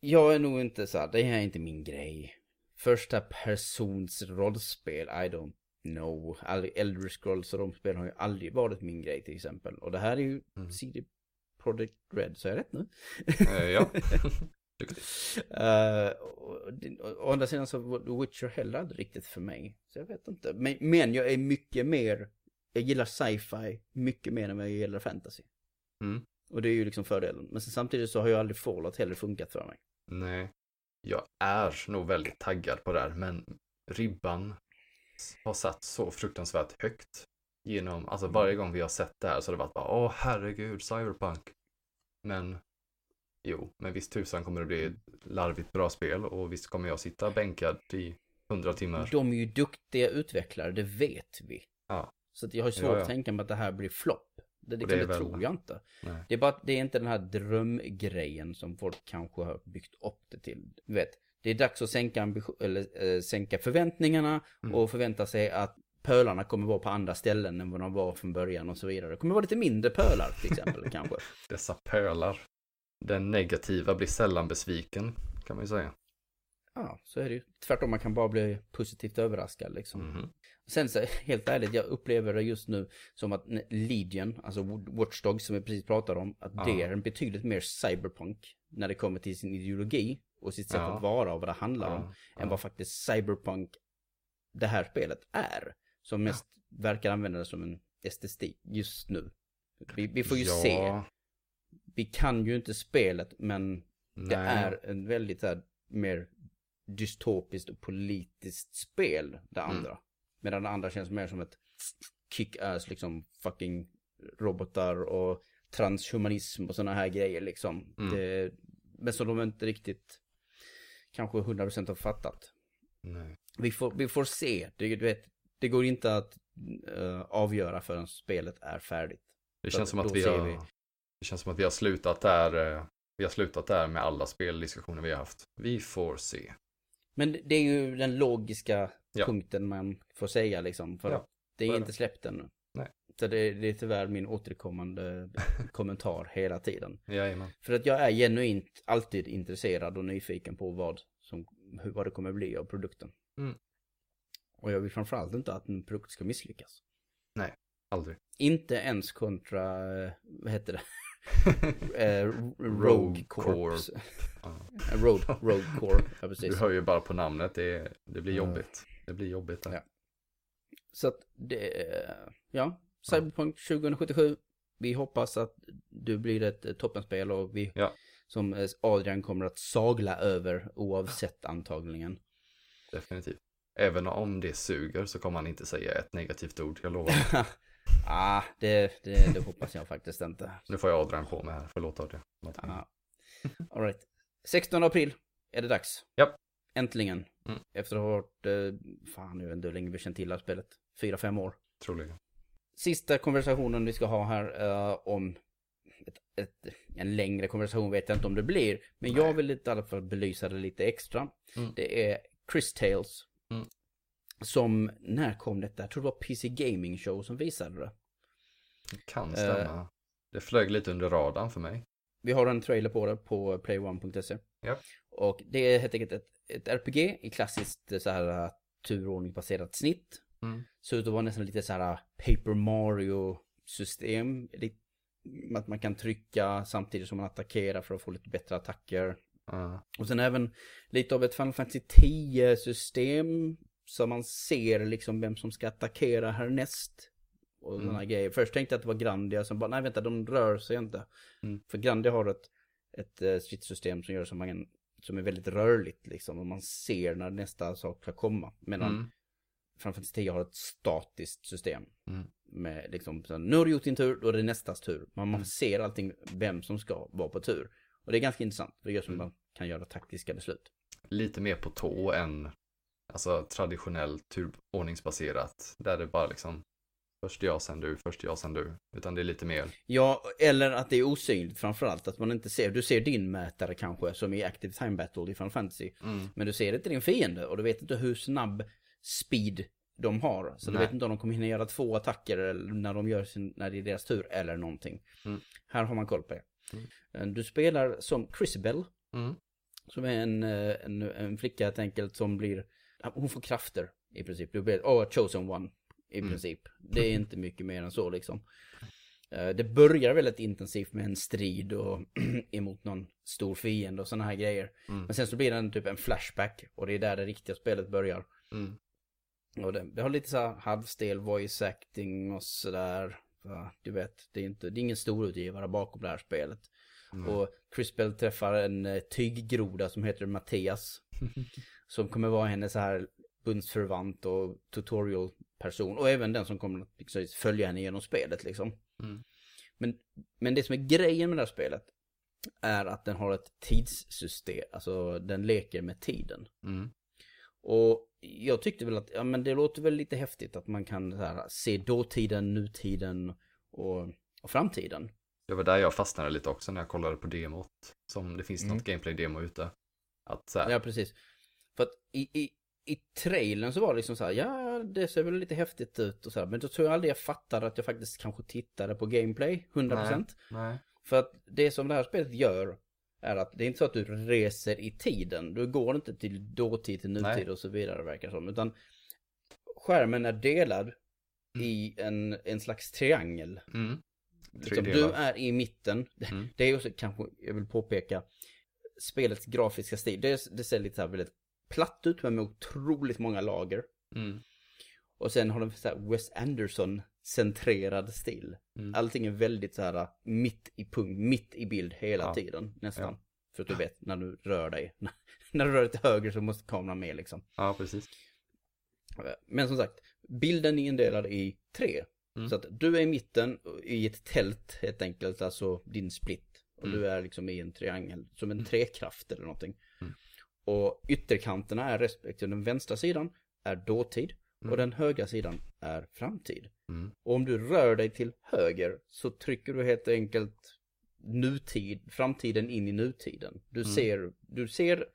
Jag är nog inte så här, det här är inte min grej. Första persons rollspel, I don't know. Elder Scrolls och de spelen har ju aldrig varit min grej till exempel. Och det här är ju Mm. CD Projekt Red, så är jag rätt nu? Eh, ja. Det- å andra sidan så var Witcher heller aldrig riktigt för mig. Så jag vet inte. Men, men jag är mycket mer, jag gillar sci-fi mycket mer än vad jag gillar fantasy. Mm. Och det är ju liksom fördelen. Men samtidigt så har ju aldrig Fallout heller funkat för mig. Nej. Jag är nog väldigt taggad på det här, men ribban har satt så fruktansvärt högt. Genom, alltså varje gång vi har sett det här så har det varit bara, åh herregud, cyberpunk. Men, jo, men visst tusan kommer det bli ett larvigt bra spel och visst kommer jag sitta bänkad i hundra timmar. De är ju duktiga utvecklare, det vet vi. Ja. Så jag har svårt Ja, ja. att tänka mig att det här blir flopp. Det, det det, det väl- tror jag inte. Nej. Det är bara att det är inte den här drömgrejen som folk kanske har byggt upp det till. Du vet, det är dags att sänka, ambition, eller, eh, sänka förväntningarna Mm. och förvänta sig att pölarna kommer vara på andra ställen än vad de var från början och så vidare. Det kommer vara lite mindre pölar till exempel kanske. Dessa pölar. Den negativa blir sällan besviken, kan man ju säga. Ja, så är det ju. Tvärtom, man kan bara bli positivt överraskad liksom. Mhm. Sen så, helt ärligt, jag upplever det just nu som att Legion, alltså Watch Dogs som vi precis pratade om, att det Ja. är en betydligt mer cyberpunk när det kommer till sin ideologi och sitt sätt Ja. att vara och vad det handlar om, Ja, än ja. vad faktiskt cyberpunk det här spelet är. Som mest verkar använda det som en estetik just nu. Vi, vi får ju se. Vi kan ju inte spelet, men det nej. är en väldigt här, mer dystopiskt och politiskt spel, det Mm. andra. Medan det andra känns mer som ett kick-ass, liksom fucking robotar och transhumanism och sådana här grejer liksom. Mm. Det, men som de inte riktigt kanske 100% har fattat. nej. Vi får, vi får se, det, du vet, det går inte att eh, avgöra förrän spelet är färdigt. Det känns som att vi har, vi. Det känns som att vi har slutat där. eh, Vi har slutat där med alla speldiskussioner vi har haft. Vi får se. Men det är ju den logiska Ja. punkten man får säga liksom. För Ja, att det är inte släppt ännu. Nej. Så det, det är tyvärr min återkommande kommentar hela tiden. Jajamän. För att jag är genuint alltid intresserad och nyfiken på vad, som, vad det kommer bli av produkten. Mm. Och jag vill framförallt inte att en produkt ska misslyckas. Aldrig. Inte ens kontra, eh, vad heter det? eh, Rogue Corps. Rogue, Rogue Corps, ja Du precis. hör ju bara på namnet. Det, det blir Ja. jobbigt. Det blir jobbigt. Där. Ja. Så att det, ja, Cyberpunk 2077. Vi hoppas att du blir ett eh, toppenspel och vi, Ja. som eh, Adrian kommer att sagla över oavsett antagningen. Definitivt. Även om det suger så kommer han inte säga ett negativt ord. Jag lovar. ah, det, det, det hoppas jag faktiskt inte. Nu får jag Adrian på mig här. Förlåt Adrian. Ah. All right. 16 april är det dags. Japp. Äntligen. Mm. Efter att ha varit, eh, fan vet inte hur länge vi känt till det här spelet. Fyra, fem år. Troligen. Sista konversationen vi ska ha här eh, om ett, ett, en längre konversation vet jag inte om det blir. Men Nej. jag vill i alla fall belysa det lite extra. Mm. Det är Chris Tales. Mm. Som, när kom detta? Jag tror det var PC Gaming Show som visade det. Det kan Eh. stämma. Det flög lite under radarn för mig. Vi har en trailer på det på play1.se. Ja. Och det är helt enkelt ett, ett RPG i klassiskt eh, så här turordningsbaserat snitt. Mm. Ut att vara nästan lite så här Paper Mario system. Att man kan trycka samtidigt som man attackerar för att få lite bättre attacker. Ja. Och sen även lite av ett Final Fantasy 10 system. Så man ser liksom vem som ska attackera härnäst. Och Mm. sådana grejer. Först tänkte jag att det var Grandia som bara, nej vänta de rör sig inte. Mm. För Grandia har ett, ett eh, stridssystem som gör som man som är väldigt rörligt liksom. Och man ser när nästa sak ska komma. Medan Mm. Fantasy 10 har ett statiskt system. Mm. Med liksom, så nu har du gjort din tur, då är det nästas tur. Man, man Mm. ser allting, vem som ska vara på tur. Och det är ganska intressant, för det gör som Mm. man kan göra taktiska beslut. Lite mer på tå än alltså traditionellt turordningsbaserat. Där det bara liksom först jag, sen du, först jag, sen du. Utan det är lite mer, Ja, eller att det är osynligt framförallt. Att man inte ser, du ser din mätare kanske, som i Active Time Battle i Final Fantasy. mm, Men du ser inte din fiende och du vet inte hur snabb speed de har. Så du Nej. vet inte om de kommer hinna göra två attacker eller när de gör sin, när det är deras tur eller någonting. Mm. Här har man koll på det. Mm. Eh, Du spelar som Chrisabel, mm, som är en, eh, en, en flicka helt enkelt som blir, hon får krafter i princip. Du blir, oh, chosen one i Mm. princip. Det är inte mycket mer än så liksom. Eh, Det börjar väldigt intensivt med en strid och emot någon stor fiende och sådana här grejer. mm, Men sen så blir det en, typ en flashback och det är där det riktiga spelet börjar. mm. Och det, det har lite så här halvstel voice acting och sådär. Du vet, det är, inte, det är ingen stor utgivare bakom det här spelet. Mm. Och Crispel träffar en eh, tyggroda som heter Mattias. som kommer vara hennes så här bundsförvant och tutorial-person. Och även den som kommer att liksom, följa henne genom spelet liksom. Mm. Men, men det som är grejen med det här spelet är att den har ett tidssystem. Alltså den leker med tiden. Mm. Och jag tyckte väl att, ja men det låter väl lite häftigt att man kan så här, se dåtiden, nutiden och och framtiden. Det var där jag fastnade lite också när jag kollade på demot. Som det finns Mm. något gameplay-demo ute. Att så här, Ja, precis. För att i, i, i trailern så var det liksom så här, ja, det ser väl lite häftigt ut och så här, men då tror jag aldrig jag fattade att jag faktiskt kanske tittade på gameplay, 100%. nej. För att det som det här spelet gör är att det är inte så att du reser i tiden. Du går inte till dåtid, till nutid Nej. och så vidare verkar som. Utan skärmen är delad i en, en slags triangel. Mm. Liksom, du är i mitten. Mm. Det är också kanske, jag vill påpeka, spelets grafiska stil. Det, det ser lite så här väldigt platt ut men med otroligt många lager. Mm. Och sen har de så här Wes Anderson-centrerad stil. Mm. Allting är väldigt så här mitt i punkt, mitt i bild hela Ja. tiden nästan. Ja. För att du vet, när du rör dig. när du rör dig till höger så måste kameran med liksom. Ja, precis. Men som sagt, bilden är indelad i tre. Mm. Så att du är i mitten i ett tält helt enkelt, alltså din split. Och Mm. du är liksom i en triangel, som en trekraft eller någonting. Mm. Och ytterkanterna är respektive den vänstra sidan är dåtid Mm. och den högra sidan är framtid. Mm. Och om du rör dig till höger så trycker du helt enkelt nutid, framtiden in i nutiden. Du, Mm. ser, du ser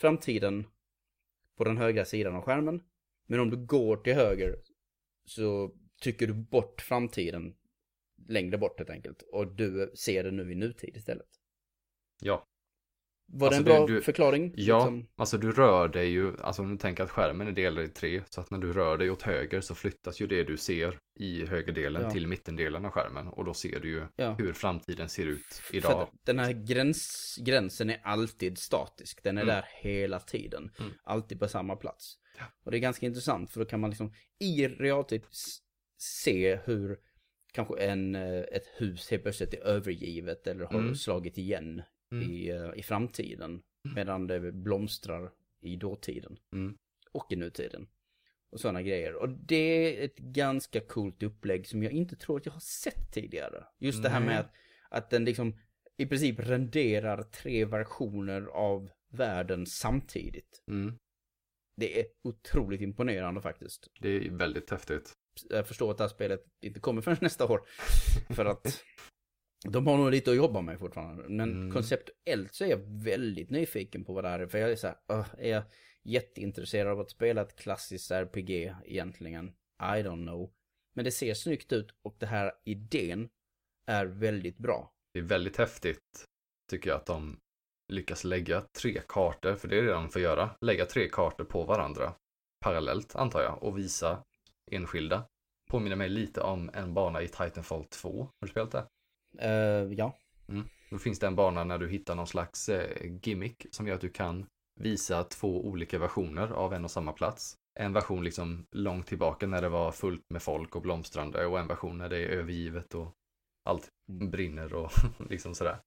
framtiden på den högra sidan av skärmen. Men om du går till höger så trycker du bort framtiden längre bort helt enkelt. Och du ser det nu i nutid istället. Ja. Var Alltså, det en bra du- du- förklaring? Ja, Liksom? alltså du rör dig ju, alltså om du tänker att skärmen är delad i tre, så att när du rör dig åt höger så flyttas ju det du ser i högerdelen Ja. till mittendelen av skärmen och då ser du ju Ja. hur framtiden ser ut För idag. att den här gräns, gränsen är alltid statisk. Den är Mm. där hela tiden. Mm. Alltid på samma plats. Ja. Och det är ganska intressant för då kan man liksom i realtid se hur kanske en, eh, ett hus helt plötsligt är övergivet eller har Mm. slagit igen Mm. i, eh, i framtiden. Medan det blomstrar i dåtiden. Mm. Och i nutiden. Och sådana grejer. Och det är ett ganska coolt upplägg som jag inte tror att jag har sett tidigare. Just det här Nej. med att, att den liksom i princip renderar tre versioner av världen samtidigt. Mm. Det är otroligt imponerande faktiskt. Det är väldigt häftigt. Jag förstår att det här spelet inte kommer förrän nästa år. För att de har nog lite att jobba med fortfarande. Men Mm. konceptuellt så är jag väldigt nyfiken på vad det här är. För jag är så här, "Åh, är jag jätteintresserad av att spela ett klassiskt RPG egentligen? I don't know. Men det ser snyggt ut och det här idén är väldigt bra. Det är väldigt häftigt, tycker jag, att de lyckas lägga tre kartor, för det är det de får göra. Lägga tre kartor på varandra parallellt, antar jag, och visa enskilda. Påminner mig lite om en bana i Titanfall 2. Har du spelat det? Eh, ja. Då finns det en bana när du hittar någon slags eh, gimmick som gör att du kan visa två olika versioner av en och samma plats. En version liksom långt tillbaka när det var fullt med folk och blomstrande och en version när det är övergivet och allt brinner och liksom sådär.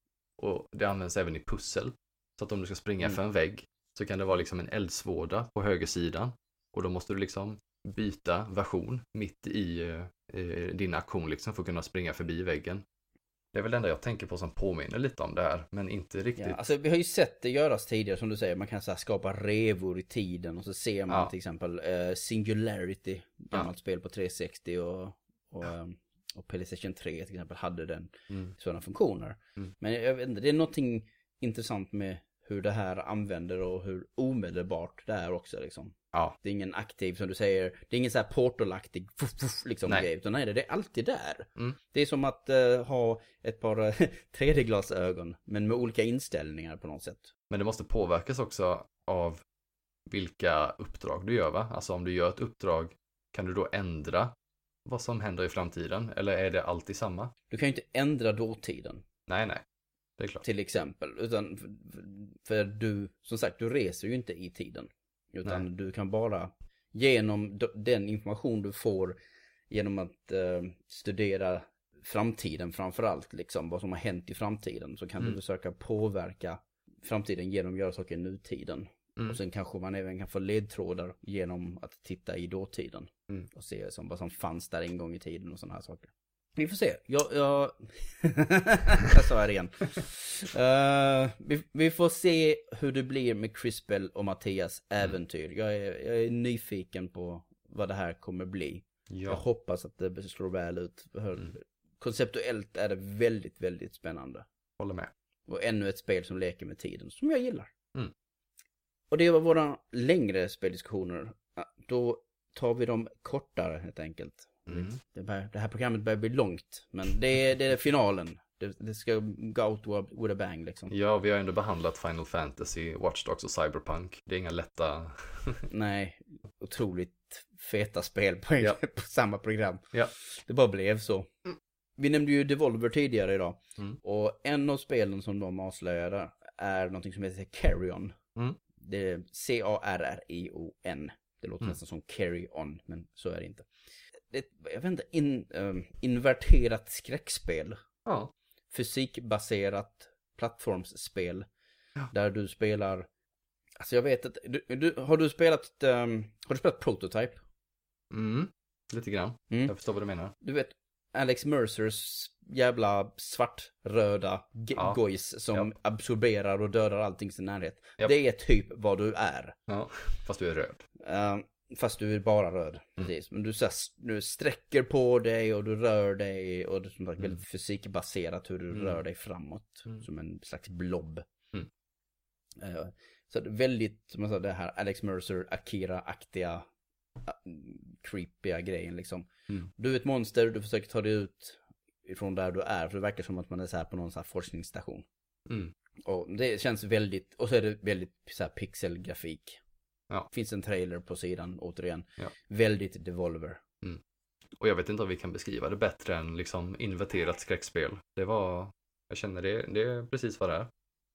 Och det används även i pussel. Så att om du ska springa Mm. för en vägg så kan det vara liksom en eldsvåda på högersidan. Och då måste du liksom byta version mitt i eh, eh, din aktion liksom för att kunna springa förbi väggen. Det är väl det enda jag tänker på som påminner lite om det här, men inte riktigt. Ja, alltså vi har ju sett det göras tidigare som du säger. Man kan så skapa revor i tiden och så ser man Ja. till exempel eh, Singularity, gammalt spel på 360 och, och, ehm, och Playstation 3 till exempel hade den Mm. sådana funktioner. Mm. Men jag vet inte, det är någonting intressant med hur det här använder och hur omedelbart det är också liksom. Ja. Det är ingen aktiv som du säger, det är ingen så här portalaktig fuff, fuff, liksom Nej. grej, utan nej, det är alltid där. Mm. Det är som att eh, ha ett par eh, 3D-glasögon, men med olika inställningar på något sätt. Men det måste påverkas också av vilka uppdrag du gör va? Alltså om du gör ett uppdrag, kan du då ändra vad som händer i framtiden? Eller är det alltid samma? Du kan ju inte ändra dåtiden, Nej, nej. Det är klart. till exempel, utan för, för du, som sagt, du reser ju inte i tiden. Utan Nej. du kan bara, genom den information du får, genom att eh, studera framtiden framförallt, liksom vad som har hänt i framtiden, så kan Mm. du försöka påverka framtiden genom att göra saker i nutiden. Mm. Och sen kanske man även kan få ledtrådar genom att titta i dåtiden. Mm. Och se som, vad som fanns där en gång i tiden och sådana här saker. Vi får se. Jag... jag... Där sa jag det igen. Eh, vi, vi får se hur det blir med Crispel och Mattias äventyr. Jag, är, jag är nyfiken på vad det här kommer bli. Jag Ja. hoppas att det slår väl ut. Mm. konceptuellt är det väldigt, väldigt spännande. Håller med. Och ännu ett spel som leker med tiden, som jag gillar. Mm. Och det var våra längre speldiskussioner. Då tar vi dem kortare helt enkelt. Mm. Det, bör, det här programmet börjar bli långt, men det är, det är finalen. Det, det ska go out with a bang liksom. Ja, vi har ändå behandlat Final Fantasy, Watch Dogs och Cyberpunk. Det är inga lätta... Nej, otroligt feta spel på, Ja. på samma program. Ja. Det bara blev så. Vi nämnde ju Devolver tidigare idag. Mm. Och en av spelen som de avslöjade är någonting som heter Carrion. Mm. Det är C-A-R-R-I-O-N. Det låter Mm. nästan som Carry On, men så är det inte. Det är ett, jag vet inte, in, ehm, inverterat skräckspel. Ja. Fysikbaserat plattformsspel. Ja. Där du spelar, alltså jag vet att, du, du, har du spelat, ehm, har du spelat Prototype? Mm. Lite grann. Mm. Jag förstår vad du menar. Du vet, Alex Mercers jävla svartröda Ja. gojs som absorberar och dödar allting i sin närhet. Japp. Det är typ vad du är. Ja. Fast du är röd. Eh, fast du är bara röd. Precis. Men du, så här, du sträcker på dig och du rör dig och det är som sagt väldigt fysikbaserat hur du Mm. rör dig framåt. Mm. Som en slags blob. Mm. Eh, så väldigt, som jag sa, det här Alex Mercer, Akira-aktiga, uh, creepiga grejen liksom. Mm. Du är ett monster, du försöker ta dig ut ifrån där du är. För det verkar som att man är så här på någon så här forskningsstation. Mm. Och det känns väldigt, och så är det väldigt så här pixelgrafik. Ja. Finns en trailer på sidan återigen. Ja. Väldigt Devolver. Och jag vet inte om vi kan beskriva det bättre än liksom inverterat skräckspel. Det var, jag känner det, det är precis vad det är.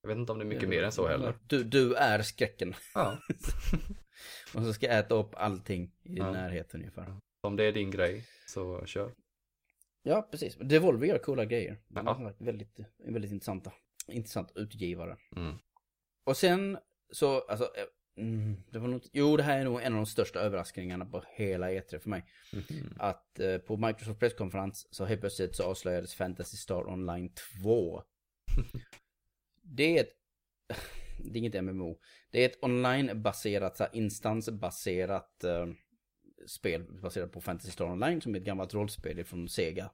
Jag vet inte om det är mycket mer än så heller. Du, du är skräcken. Ja, Och så ska jag äta upp allting i din Ja. närhet ungefär. om det är din grej så kör. Ja, precis. Devolver gör coola grejer. De Ja. är väldigt, väldigt intressanta. Intressant utgivare. Mm. Och sen så, alltså, eh, mm, det var nog, jo det här är nog en av de största överraskningarna på hela E3 för mig. Mhm. Att eh, på Microsoft presskonferens så helt plötsligt så avslöjades Fantasy Star Online 2. Det är ett, det är inget MMO. Det är ett online-baserat, instansbaserat eh, spel baserat på Fantasy Star Online som är ett gammalt rollspel från Sega.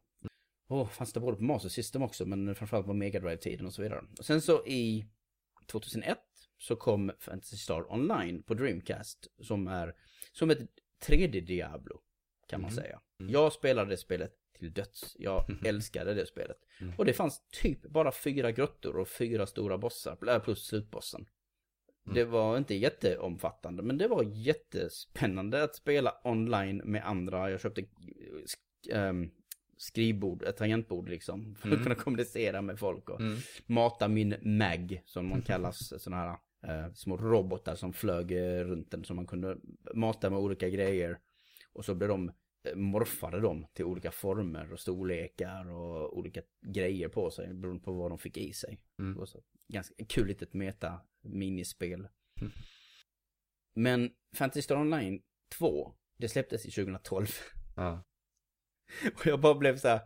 Åh, fanns det både på Master System också, men framförallt på Mega Drive-tiden och så vidare. Och sen så i 2001 så kom Fantasy Star Online på Dreamcast som är som ett 3D Diablo kan man Mhm. säga. Mm. Jag spelade det spelet till döds. Jag älskade det spelet. Mm. Och det fanns typ bara fyra grottor och fyra stora bossar, äh, plus slutbossen. Mm. Det var inte jätteomfattande, men det var jättespännande att spela online med andra. Jag köpte ehm, skrivbord, ett tangentbord liksom, för att Mm. kunna kommunicera med folk och mata min mag, som man kallas, sådana här små robotar som flög eh, runt den, som man kunde mata med olika grejer. Och så blev de, eh, morfade de till olika former och storlekar och olika grejer på sig, beroende på vad de fick i sig. Mm. Det var så ganska kul litet meta minispel. Mm. Men Fantasy Star Online 2, det släpptes i 2012. Ja. Och jag bara blev så här.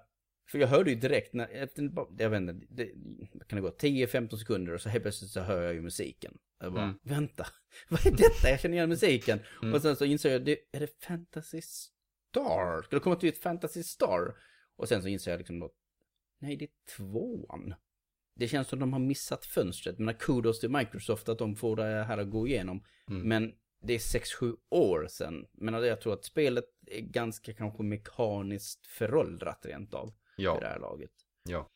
För jag hörde ju direkt när, efter, jag vet inte, det, kan det gå, 10-15 sekunder och så helt plötsligt så hör jag ju musiken. Jag bara, Mm. vänta, vad är detta? Jag känner igen musiken. Mm. Och sen så insåg jag, det, är det Fantasy Star? Ska det komma till ett Fantasy Star? Och sen så insåg jag liksom nej det är tvåan. Det känns som de har missat fönstret, men kudos till Microsoft att de får det här att gå igenom. Mm. Men det är 6-7 år sedan. Men jag tror att spelet är ganska kanske mekaniskt föråldrat rent av. I det ja, här laget. ja.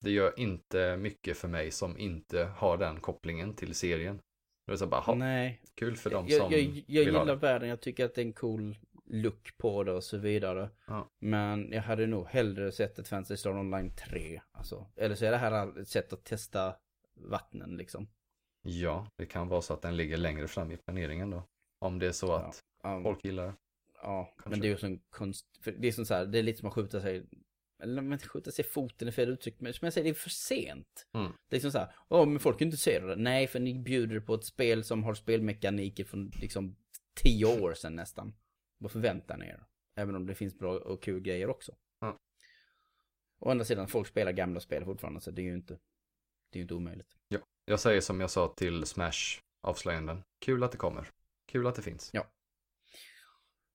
Det gör inte mycket för mig som inte har den kopplingen till serien. Det är så bara, Nej, kul för dem jag, som jag, jag vill ha gillar världen. Jag tycker att det är en cool look på det och så vidare. Ja. Men jag hade nog hellre sett ett Fantasy Star Online 3. Alltså. Eller så är det här ett sätt att testa vattnen liksom. Ja, det kan vara så att den ligger längre fram i planeringen då. Om det är så att Ja, folk gillar det. ja men kanske. det är ju som konst... Det är som så här, det är lite som att skjuta sig... Eller men skjuta sig i foten är fel uttryck, men som jag säger, det är för sent. Mm. Det är som så här, åh men folk är intresserade. Nej, för ni bjuder på ett spel som har spelmekaniker från liksom tio år sedan nästan. Vad förväntar ni er? Även om det finns bra och kul grejer också. Ja. Å andra sidan, folk spelar gamla spel fortfarande, så det är ju inte, det är inte omöjligt. Jag säger som jag sa till Smash avslöjanden. Kul att det kommer. Kul att det finns.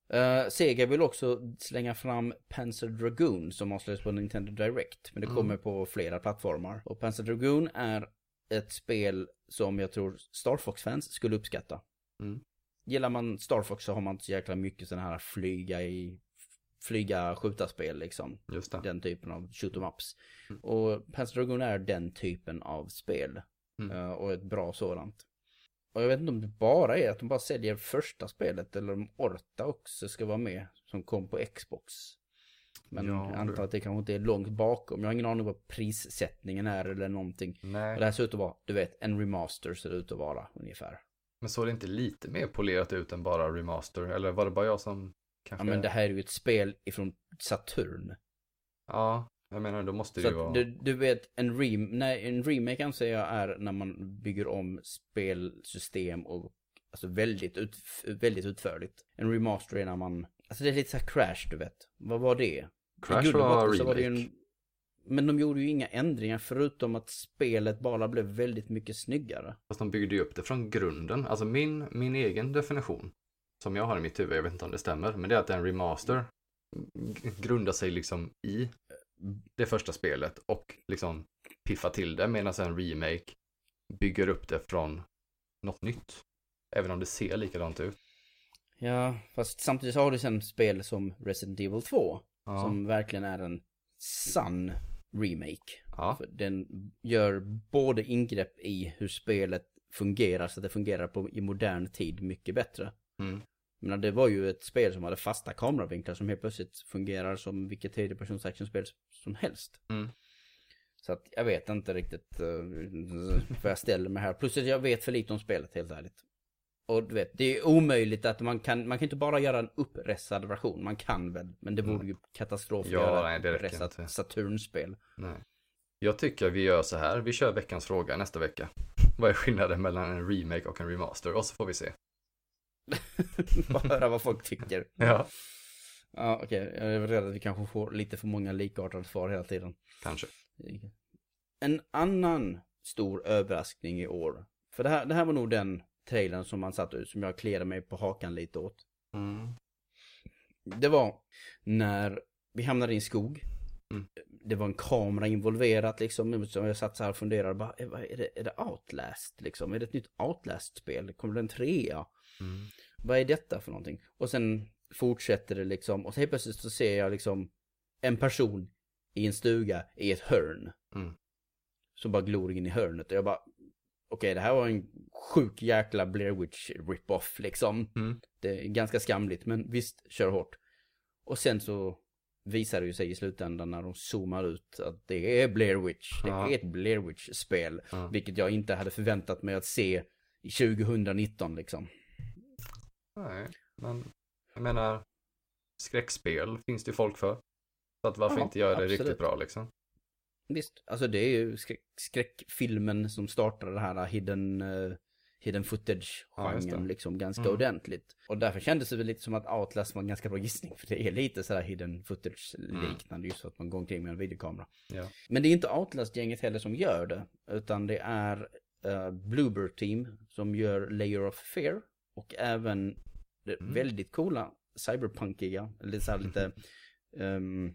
Eh, Sega vill också slänga fram Panzer Dragoon som avslöjades på Nintendo Direct. Men det Mm. kommer på flera plattformar. Och Panzer Dragoon är ett spel som jag tror Star Fox-fans skulle uppskatta. Mm. Gillar man Star Fox så har man inte så jäkla mycket sådana här flyga i flyga skjutarspel liksom. Just det. Den typen av shoot 'em ups. Mm. Och Panzer Dragoon är den typen av spel. Mm. Eh, och ett bra sådant. Och jag vet inte om det bara är att de bara säljer första spelet eller om Orta också ska vara med. Som kom på Xbox. Men Ja, jag antar att det kanske inte är långt bakom. Jag har ingen aning vad prissättningen är eller någonting. Nej, Och det här ser ut att vara, du vet, en remaster ser det ut att vara ungefär. men såg det inte lite mer polerat ut än bara remaster? Eller var det bara jag som Ja kanske... men det här är ju ett spel ifrån Saturn. Ja, jag menar då måste det ju vara... du, du vet, en, rem nej, en remake anser jag är när man bygger om spelsystem och alltså väldigt, ut, väldigt utförligt. En remaster är när man, alltså det är lite så här crash du vet. Vad var det? Crash och var remake. ju en, Men de gjorde ju inga ändringar förutom att spelet bara blev väldigt mycket snyggare. Fast de byggde ju upp det från grunden. Alltså min, min egen definition, som jag har i mitt huvud, jag vet inte om det stämmer, men det är att en remaster grundar sig liksom i det första spelet och liksom piffar till det medan en remake bygger upp det från något nytt. Även om det ser likadant ut. Ja, fast samtidigt har du sen spel som Resident Evil 2. Ja. Som verkligen är en sann remake. ja. För den gör både ingrepp i hur spelet fungerar så att det fungerar på, i modern tid mycket bättre. Mm. Men det var ju ett spel som hade fasta kameravinklar som helt plötsligt fungerar som vilket tredjepersons actionspel som helst. Mm. Så att jag vet inte riktigt uh, vad jag ställer mig här. Plus att jag vet för lite om spelet helt ärligt. Och du vet, det är omöjligt att man kan, man kan inte bara göra en uppressad version. Man kan väl, men det vore Mm. ju katastrof att Ja, göra nej, ett uppressat. Saturnspel. Nej. Jag tycker vi gör så här, vi kör veckans fråga nästa vecka. Vad är skillnaden mellan en remake och en remaster? Och så får vi se. Bara höra vad folk tycker. Ja. Ja, okej. Jag är rädd att vi kanske får lite för många likartade svar hela tiden. Kanske. En annan stor överraskning i år. För det här, det här var nog den trailern som man satt ut, som jag kliade mig på hakan lite åt. Mm. Det var när vi hamnade i en skog. Mm. Det var en kamera involverat liksom. Jag satt så här och funderade. Bara, "Eh, vad är, det, är det Outlast liksom? Är det ett nytt Outlast-spel? Kommer det en trea? Mm. Vad är detta för någonting? Och sen fortsätter det liksom. Och så helt plötsligt så ser jag liksom en person i en stuga i ett hörn. Mm. Som bara glor in i hörnet. Och jag bara, okej det här var en sjuk jäkla Blair Witch rip-off liksom. Mm. Det är ganska skamligt, men visst, kör hårt. Och sen så visar det ju sig i slutändan när de zoomar ut att det är Blair Witch. Det Ja. är ett Blair Witch-spel. Ja. Vilket jag inte hade förväntat mig att se i 2019 liksom. Nej, men jag menar, skräckspel finns det ju folk för. Så att varför Ja, inte göra det absolut. riktigt bra liksom? Visst, alltså det är ju skräck, skräckfilmen som startade det här hidden, uh, hidden Ja, footage-genren det. liksom ganska Mm. ordentligt. Och därför kändes det väl lite som att Outlast var en ganska bra gissning. För det är lite sådär hidden footage-liknande just för att man går omkring med en videokamera. Ja. Men det är inte Outlast-gänget heller som gör det. Utan det är uh, Bluebird Team som gör Layer of Fear. Och även Mm. väldigt coola cyberpunkiga, eller så här lite ehm,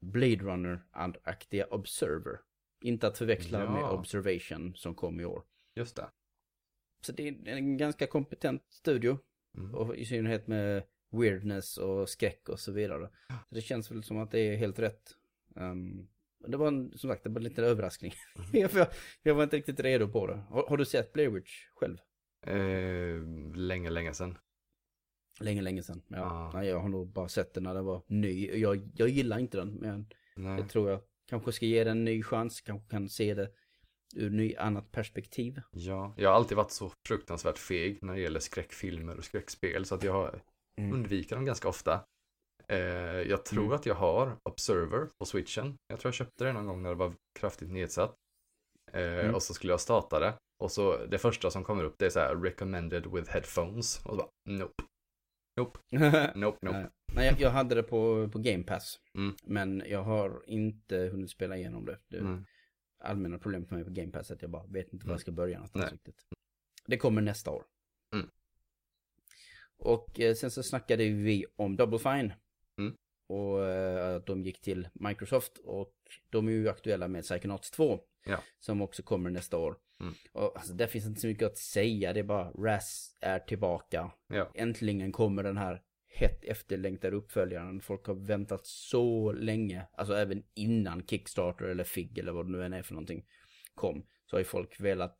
Blade Runner-aktiga Observer. Inte att förväxla Ja. med Observation som kom i år. Just det. Så det är en ganska kompetent studio. Mm. Och i synnerhet med weirdness och skräck och så vidare. Så det känns väl som att det är helt rätt. Um, det var en, som sagt, det var lite överraskning. Mm. jag, jag var inte riktigt redo på det. Har, har du sett Blair Witch själv? Eh, länge, länge sedan. Länge, länge sedan. Ja. Ja. Nej, jag har nog bara sett den när den var ny. Jag, jag gillar inte den, men Nej. jag tror jag kanske ska ge den en ny chans. Kanske kan se det ur ny annat perspektiv. Ja, jag har alltid varit så fruktansvärt feg när det gäller skräckfilmer och skräckspel så att jag Mm. undviker dem ganska ofta. Eh, jag tror Mm. att jag har Observer på switchen. Jag tror jag köpte det någon gång när det var kraftigt nedsatt. Eh, Mm. Och så skulle jag starta det. Och så det första som kommer upp det är så här recommended with headphones. Och så bara nope, nope, nope. Nej, Nej, jag, jag hade det på, på Game Pass. Mm. Men jag har inte hunnit spela igenom det. det Mm. Allmänna problem för mig på Game Pass är att jag bara vet inte var Mm. jag ska börja någonstans Nej. riktigt. Det kommer nästa år. Mm. Och eh, sen så snackade vi om Double Fine. Mm. Och eh, att de gick till Microsoft och de är ju aktuella med Psychonauts 2. Ja. Som också kommer nästa år. Mm. Och alltså, där finns inte så mycket att säga, det är bara Raz är tillbaka. Ja. Äntligen kommer den här hett efterlängtade uppföljaren. Folk har väntat så länge, alltså även innan Kickstarter eller FIG eller vad det nu än är för någonting kom. Så har ju folk velat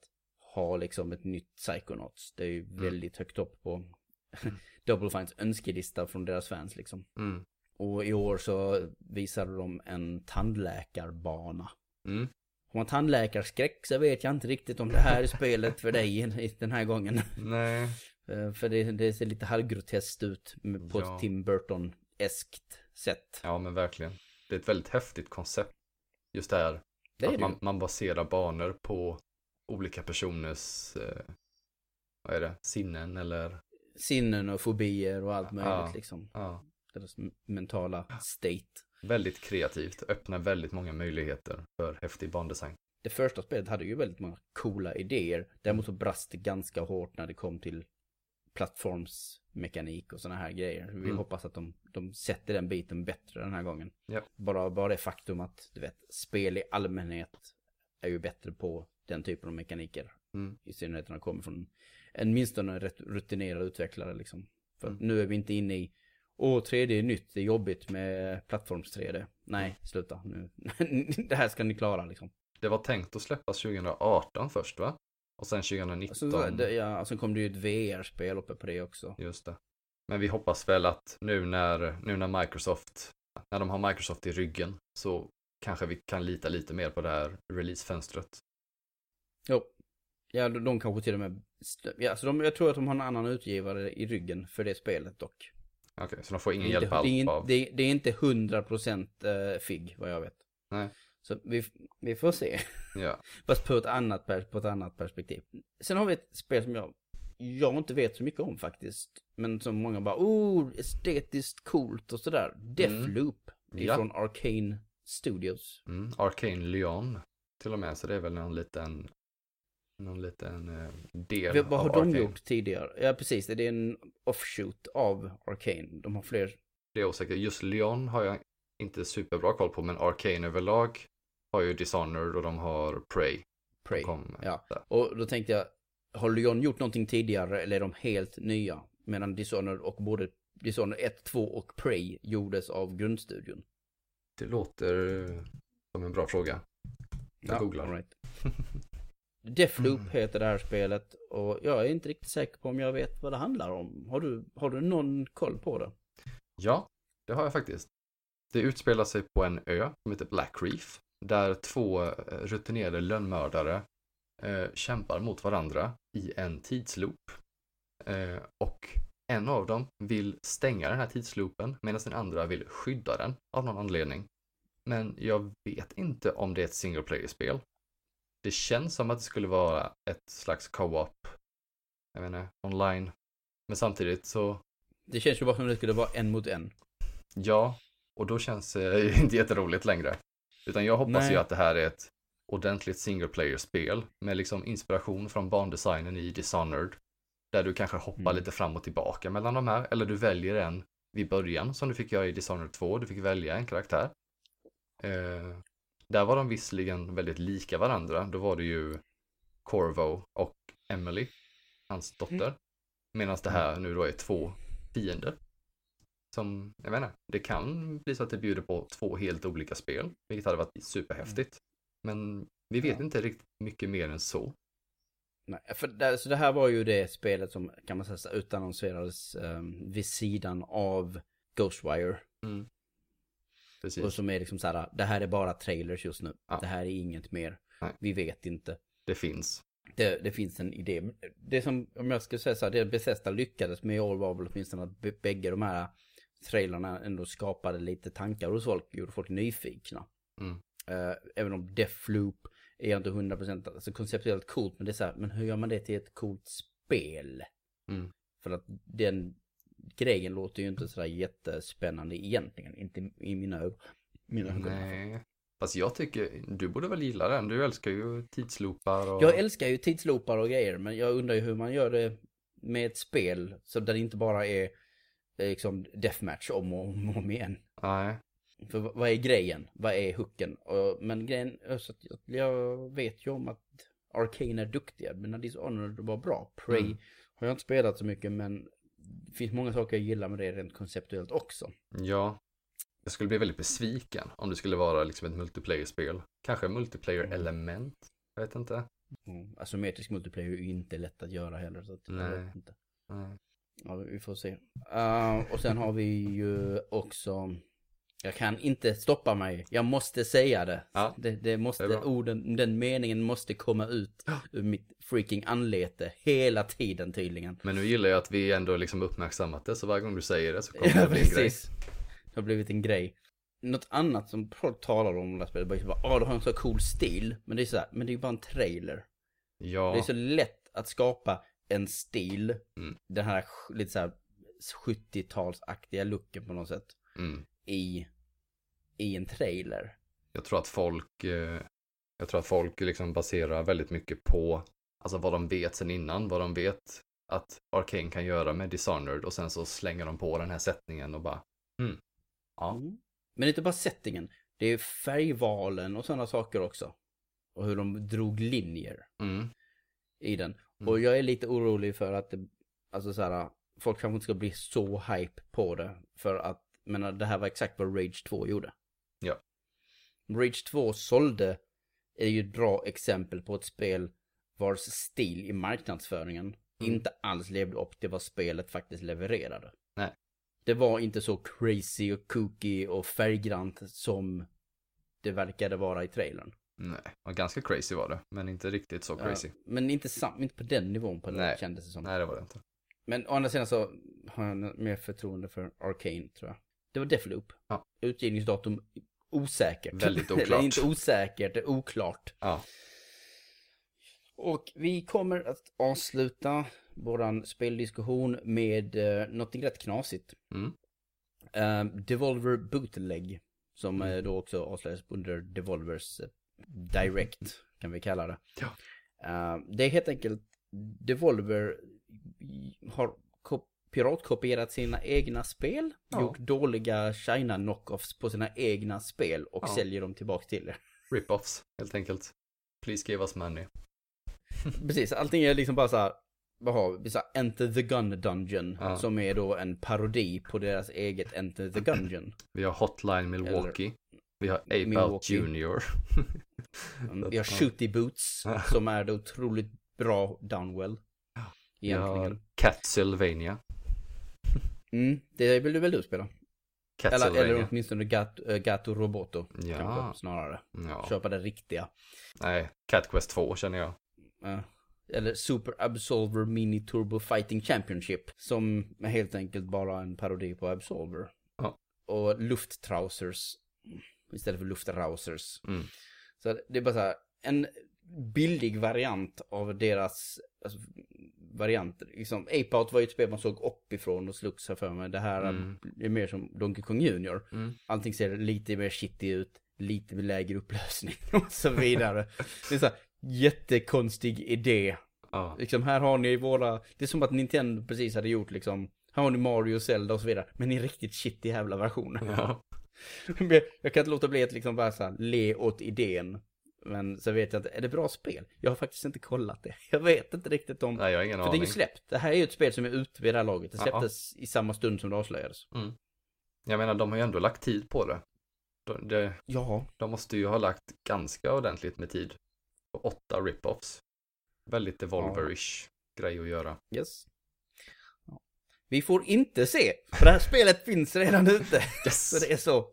ha liksom ett nytt Psychonauts. Det är ju väldigt högt upp på Double Fines önskelista från deras fans liksom. Mm. Och i år så visade de en tandläkarbana. Mm. Har man tandläkarskräck så vet jag inte riktigt om det här är spelet för dig den här gången. Nej. Eh, För det, det ser lite halvgroteskt ut på Ja. ett Tim Burton-eskt sätt. Ja, men verkligen. Det är ett väldigt häftigt koncept. Just det här Det att man, man baserar banor på olika personers, eh, vad är det, sinnen eller, Sinnen och fobier och allt möjligt Ja. liksom. ja, Deras mentala state. Väldigt kreativt, öppnar väldigt många möjligheter för häftig bandesign. Det första spelet hade ju väldigt många coola idéer. Däremot så brast det ganska hårt när det kom till plattformsmekanik och sådana här grejer. Vi Mm. hoppas att de, de sätter den biten bättre den här gången. Ja. Bara, bara det faktum att, du vet, spel i allmänhet är ju bättre på den typen av mekaniker. Mm. I synnerhet när de kommer från en minst en rätt rutinerad utvecklare liksom. För Mm. nu är vi inte inne i Åh, 3D är nytt, det är jobbigt med plattforms 3D. Nej, sluta nu. det här ska ni klara liksom. Det var tänkt att släppas 2018 först va? Och sen 2019. Alltså, det, ja, sen kom det ju ett VR-spel uppe på det också. Just det. Men vi hoppas väl att nu när, nu när Microsoft, när de har Microsoft i ryggen så kanske vi kan lita lite mer på det här releasefönstret. Jo. Ja, de, kanske till och med... Ja, alltså de, jag tror att de har en annan utgivare i ryggen för det spelet dock. Okej, så de får ingen det, hjälp alls det, av... det, det är inte 100% eh, FIG, vad jag vet. Nej. Så vi, vi får se. Ja. Fast på ett, annat, på ett annat perspektiv. Sen har vi ett spel som jag, jag inte vet så mycket om faktiskt. Men som många bara, oh, estetiskt coolt och sådär. Deathloop. Ja. Ifrån Arcane Studios. Mm, Arcane Lyon till och med, så det är väl någon liten, någon liten eh, del Vad vad av har de Arcane. gjort tidigare? Ja, precis. Det är en offshoot av Arcane. De har fler. Det är osäkert. Just Lyon har jag inte superbra koll på, men Arcane överlag har ju Dishonored och de har Prey. Prey. Ja. där. Och då tänkte jag, har Leon gjort någonting tidigare eller är de helt nya? Medan Dishonored och både Dishonored 1, 2 och Prey gjordes av grundstudion. Det låter som en bra fråga. Jag googlar. all right. Deathloop Mm. heter det här spelet och jag är inte riktigt säker på om jag vet vad det handlar om. Har du, har du någon koll på det? Ja, det har jag faktiskt. Det utspelar sig på en ö som heter Black Reef. Där två eh, rutinerade lönnmördare eh, kämpar mot varandra i en tidsloop. Eh, och en av dem vill stänga den här tidsloopen medan den andra vill skydda den av någon anledning. Men jag vet inte om det är ett single player-spel. Det känns som att det skulle vara ett slags co-op, jag inte, online. Men samtidigt så Det känns ju bara som det skulle vara en mot en. Ja, och då känns det inte jätteroligt längre. Utan jag hoppas Nej. ju att det här är ett ordentligt single player-spel med liksom inspiration från bandesignen i Dishonored. Där du kanske hoppar Mm. lite fram och tillbaka mellan de här, eller du väljer en vid början som du fick göra i Dishonored 2. Du fick välja en karaktär. Eh, där var de visserligen väldigt lika varandra. Då var det ju Corvo och Emily, hans dotter. Medan det här nu då är två fiender. Som, jag vet inte, det kan bli så att det bjuder på två helt olika spel, vilket hade varit superhäftigt. Men vi vet Ja. inte riktigt mycket mer än så. Nej, för det, så det här var ju det spelet som kan man säga utannonserades um, vid sidan av Ghostwire. Mm. Precis. Och som är liksom så här, det här är bara trailers just nu. Ja. Det här är inget mer. Nej. Vi vet inte. Det finns. Det, det finns en idé. Det som, om jag skulle säga så här, det Bethesda lyckades med i år var väl åtminstone att bägge de här trailerna ändå skapade lite tankar hos folk, gjorde folk nyfikna. Mm. Eh, även om Deathloop är jag inte 100% alltså konceptuellt coolt, men det är så här, men hur gör man det till ett coolt spel? Mm. För att den grejen låter ju inte sådär jättespännande egentligen, inte i mina ögon. Mina ögon. Nej. Fast jag tycker, du borde väl gilla den. Du älskar ju tidsloopar och... Jag älskar ju tidsloopar och grejer, men jag undrar ju hur man gör det med ett spel så där det inte bara är eh, liksom deathmatch om och om, om igen. Nej. För vad är grejen? Vad är hooken? Och, men grejen är så att jag, vet ju om att Arcane är duktiga. Men Dishonored var bra. Prey Mm. har jag inte spelat så mycket men det finns många saker jag gillar med det rent konceptuellt också. Ja. Jag skulle bli väldigt besviken om det skulle vara liksom ett multiplayer-spel. Kanske multiplayer-element. Jag vet inte. Mm. Asymmetrisk multiplayer är ju inte lätt att göra heller. Så att, jag Nej. vet inte. Nej. Ja, vi får se. Uh, och sen har vi ju också... Jag kan inte stoppa mig. Jag måste säga det. Ja, det, det måste, det orden, den meningen måste komma ut ur mitt freaking anlete hela tiden tydligen. Men nu gillar jag att vi ändå liksom uppmärksammat det, så varje gång du säger det så kommer det Ja, bli en grej. Det har blivit en grej. Något annat som folk talar om det här spelet, bara ah, du har en så cool stil. Men det är så här, men det är ju bara en trailer. Ja, Det är så lätt att skapa en stil. Mm. Den här lite så här 70-talsaktiga looken på något sätt. mm. I, i en trailer. jag tror att folk, eh, jag tror att folk liksom baserar väldigt mycket på, alltså vad de vet sen innan, vad de vet att Arcane kan göra med Dishonored och sen så slänger de på den här sättningen och bara, hmm, ja, Mm. Men inte bara settingen. Det är färgvalen och sådana saker också. Och hur de drog linjer mm, i den. Mm. Och jag är lite orolig för att det, alltså så här, folk kanske inte ska bli så hype på det. För att, men det här var exakt vad Rage 2 gjorde. Ja. Rage 2 sålde, är ju ett bra exempel på ett spel vars stil i marknadsföringen Mm. inte alls levde upp till vad spelet faktiskt levererade. Nej. Det var inte så crazy och kooky och färggrant som det verkade vara i trailern. nej, och ganska crazy var det, men inte riktigt så crazy. Ja, men inte, sam- inte på den nivån på det Nej. kändes det som. Nej, det var det inte. Men å andra sidan så har jag mer förtroende för Arcane tror jag. Det var Deathloop. Ja. Utgivningsdatum osäkert. Väldigt oklart. Eller inte osäkert, det är oklart. Ja, Och vi kommer att avsluta våran speldiskussion med uh, någonting rätt knasigt. mm, Uh, Devolver Bootleg. Som Mm. eh, då också avslöjades under Devolvers eh, Direct, kan vi kalla det. Ja. Eh, det är helt enkelt Devolver har ko- piratkopierat sina egna spel, Ja. gjort dåliga China knockoffs på sina egna spel och Ja. säljer dem tillbaka till er. rip-offs, helt enkelt. Please give us money. Precis, allting är liksom bara så här, vad har vi? Så här, Enter the Gun Dungeon, Ja. som är då en parodi på deras eget Enter the Gungeon. Vi har Hotline Milwaukee. Vi har Ape Out. Junior. Vi har Shooty Boots, som är det otroligt bra Downwell. Vi har Egentligen. Castlevania. Mm, det vill du väl du spela? Eller, eller åtminstone Gat, äh, Gato Roboto. Ja. Kanske, snarare. Ja. Köpa det riktiga. Nej, Cat Quest 2 känner jag. Ja. eller Super Absolver Mini Turbo Fighting Championship. Som är helt enkelt bara en parodi på Absolver. Ja. Och Lufttrausers. Istället för Luftrausers. Mm. Så det är bara så här, en billig variant av deras alltså, varianter. Liksom, Ape Out var ju ett spel man såg uppifrån och slogs här för mig. Det här Mm. är mer som Donkey Kong Junior. Mm. Allting ser lite mer shitty ut, lite lägre upplösning och så vidare. Det är så här, jättekonstig idé. Ja. Liksom här har ni våra, det är som att Nintendo precis hade gjort liksom, här har ni Mario, Zelda och så vidare. Men i riktigt shitty jävla versioner. ja. Jag kan inte låta bli att liksom bara så här, le åt idén. Men så vet jag inte, är det bra spel? Jag har faktiskt inte kollat det. Jag vet inte riktigt om... Nej, jag har ingen för det är aning. ju släppt. Det här är ju ett spel som är ute vid det här laget. Det Ja. släpptes i samma stund som det avslöjades. Mm. Jag menar, de har ju ändå lagt tid på det. De, de, Ja. de måste ju ha lagt ganska ordentligt med tid. på åtta rip-offs. Väldigt Devolver-ish grej att göra. Yes. Ja. Vi får inte se, för det här spelet finns redan ute. Yes! Så det är så.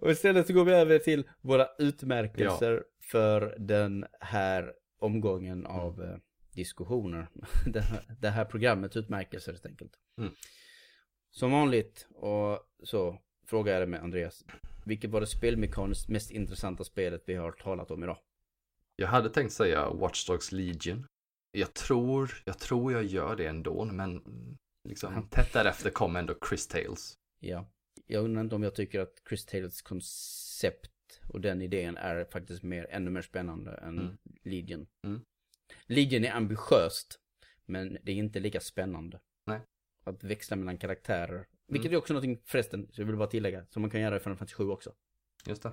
Och istället så går vi över till våra utmärkelser för den här omgången av eh, diskussioner. Det här, det här programmets utmärkelser helt enkelt. Mm. Som vanligt och så frågar jag dig med Andreas. Vilket var det spelmekaniskt mest intressanta spelet vi har talat om idag? Jag hade tänkt säga Watch Dogs Legion. Jag tror, jag tror jag gör det ändå, men liksom Mm. tätt därefter kom ändå Chris Tales. Ja. Jag undrar inte om jag tycker att Chris Tales koncept och den idén är faktiskt mer, ännu mer spännande än Mm. Legion. Mm. Legion är ambitiöst. Men det är inte lika spännande. Nej. Att växla mellan karaktärer. Vilket Mm. är också någonting förresten, så jag vill bara tillägga, som man kan göra i Final Fantasy 7 också. Just det.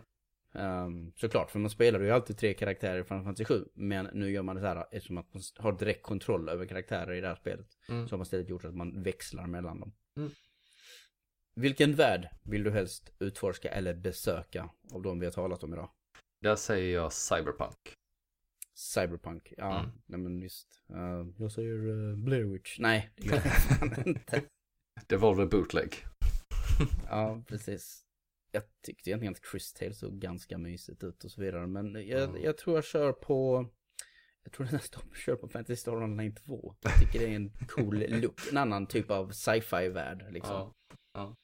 Um, såklart, för man spelar ju alltid tre karaktärer i Final Fantasy 7. Men nu gör man det så här eftersom att man har direkt kontroll över karaktärer i det här spelet. Mm. Så har man istället gjort att man växlar mellan dem. Mm. Vilken värld vill du helst utforska eller besöka av de vi har talat om idag? Där säger jag Cyberpunk. Cyberpunk, ja, Mm. nej men visst. Uh, jag säger uh, Blair Witch. Nej, det gör jag fan inte. Devolver Bootleg. Ja, precis. Jag tyckte egentligen att Chris Tale såg ganska mysigt ut och så vidare. Men jag, Mm. jag tror jag kör på... Jag tror nästan jag kör på Fantasy Star Online 2. Jag tycker det är en cool look. En annan typ av sci-fi värld liksom. Ja.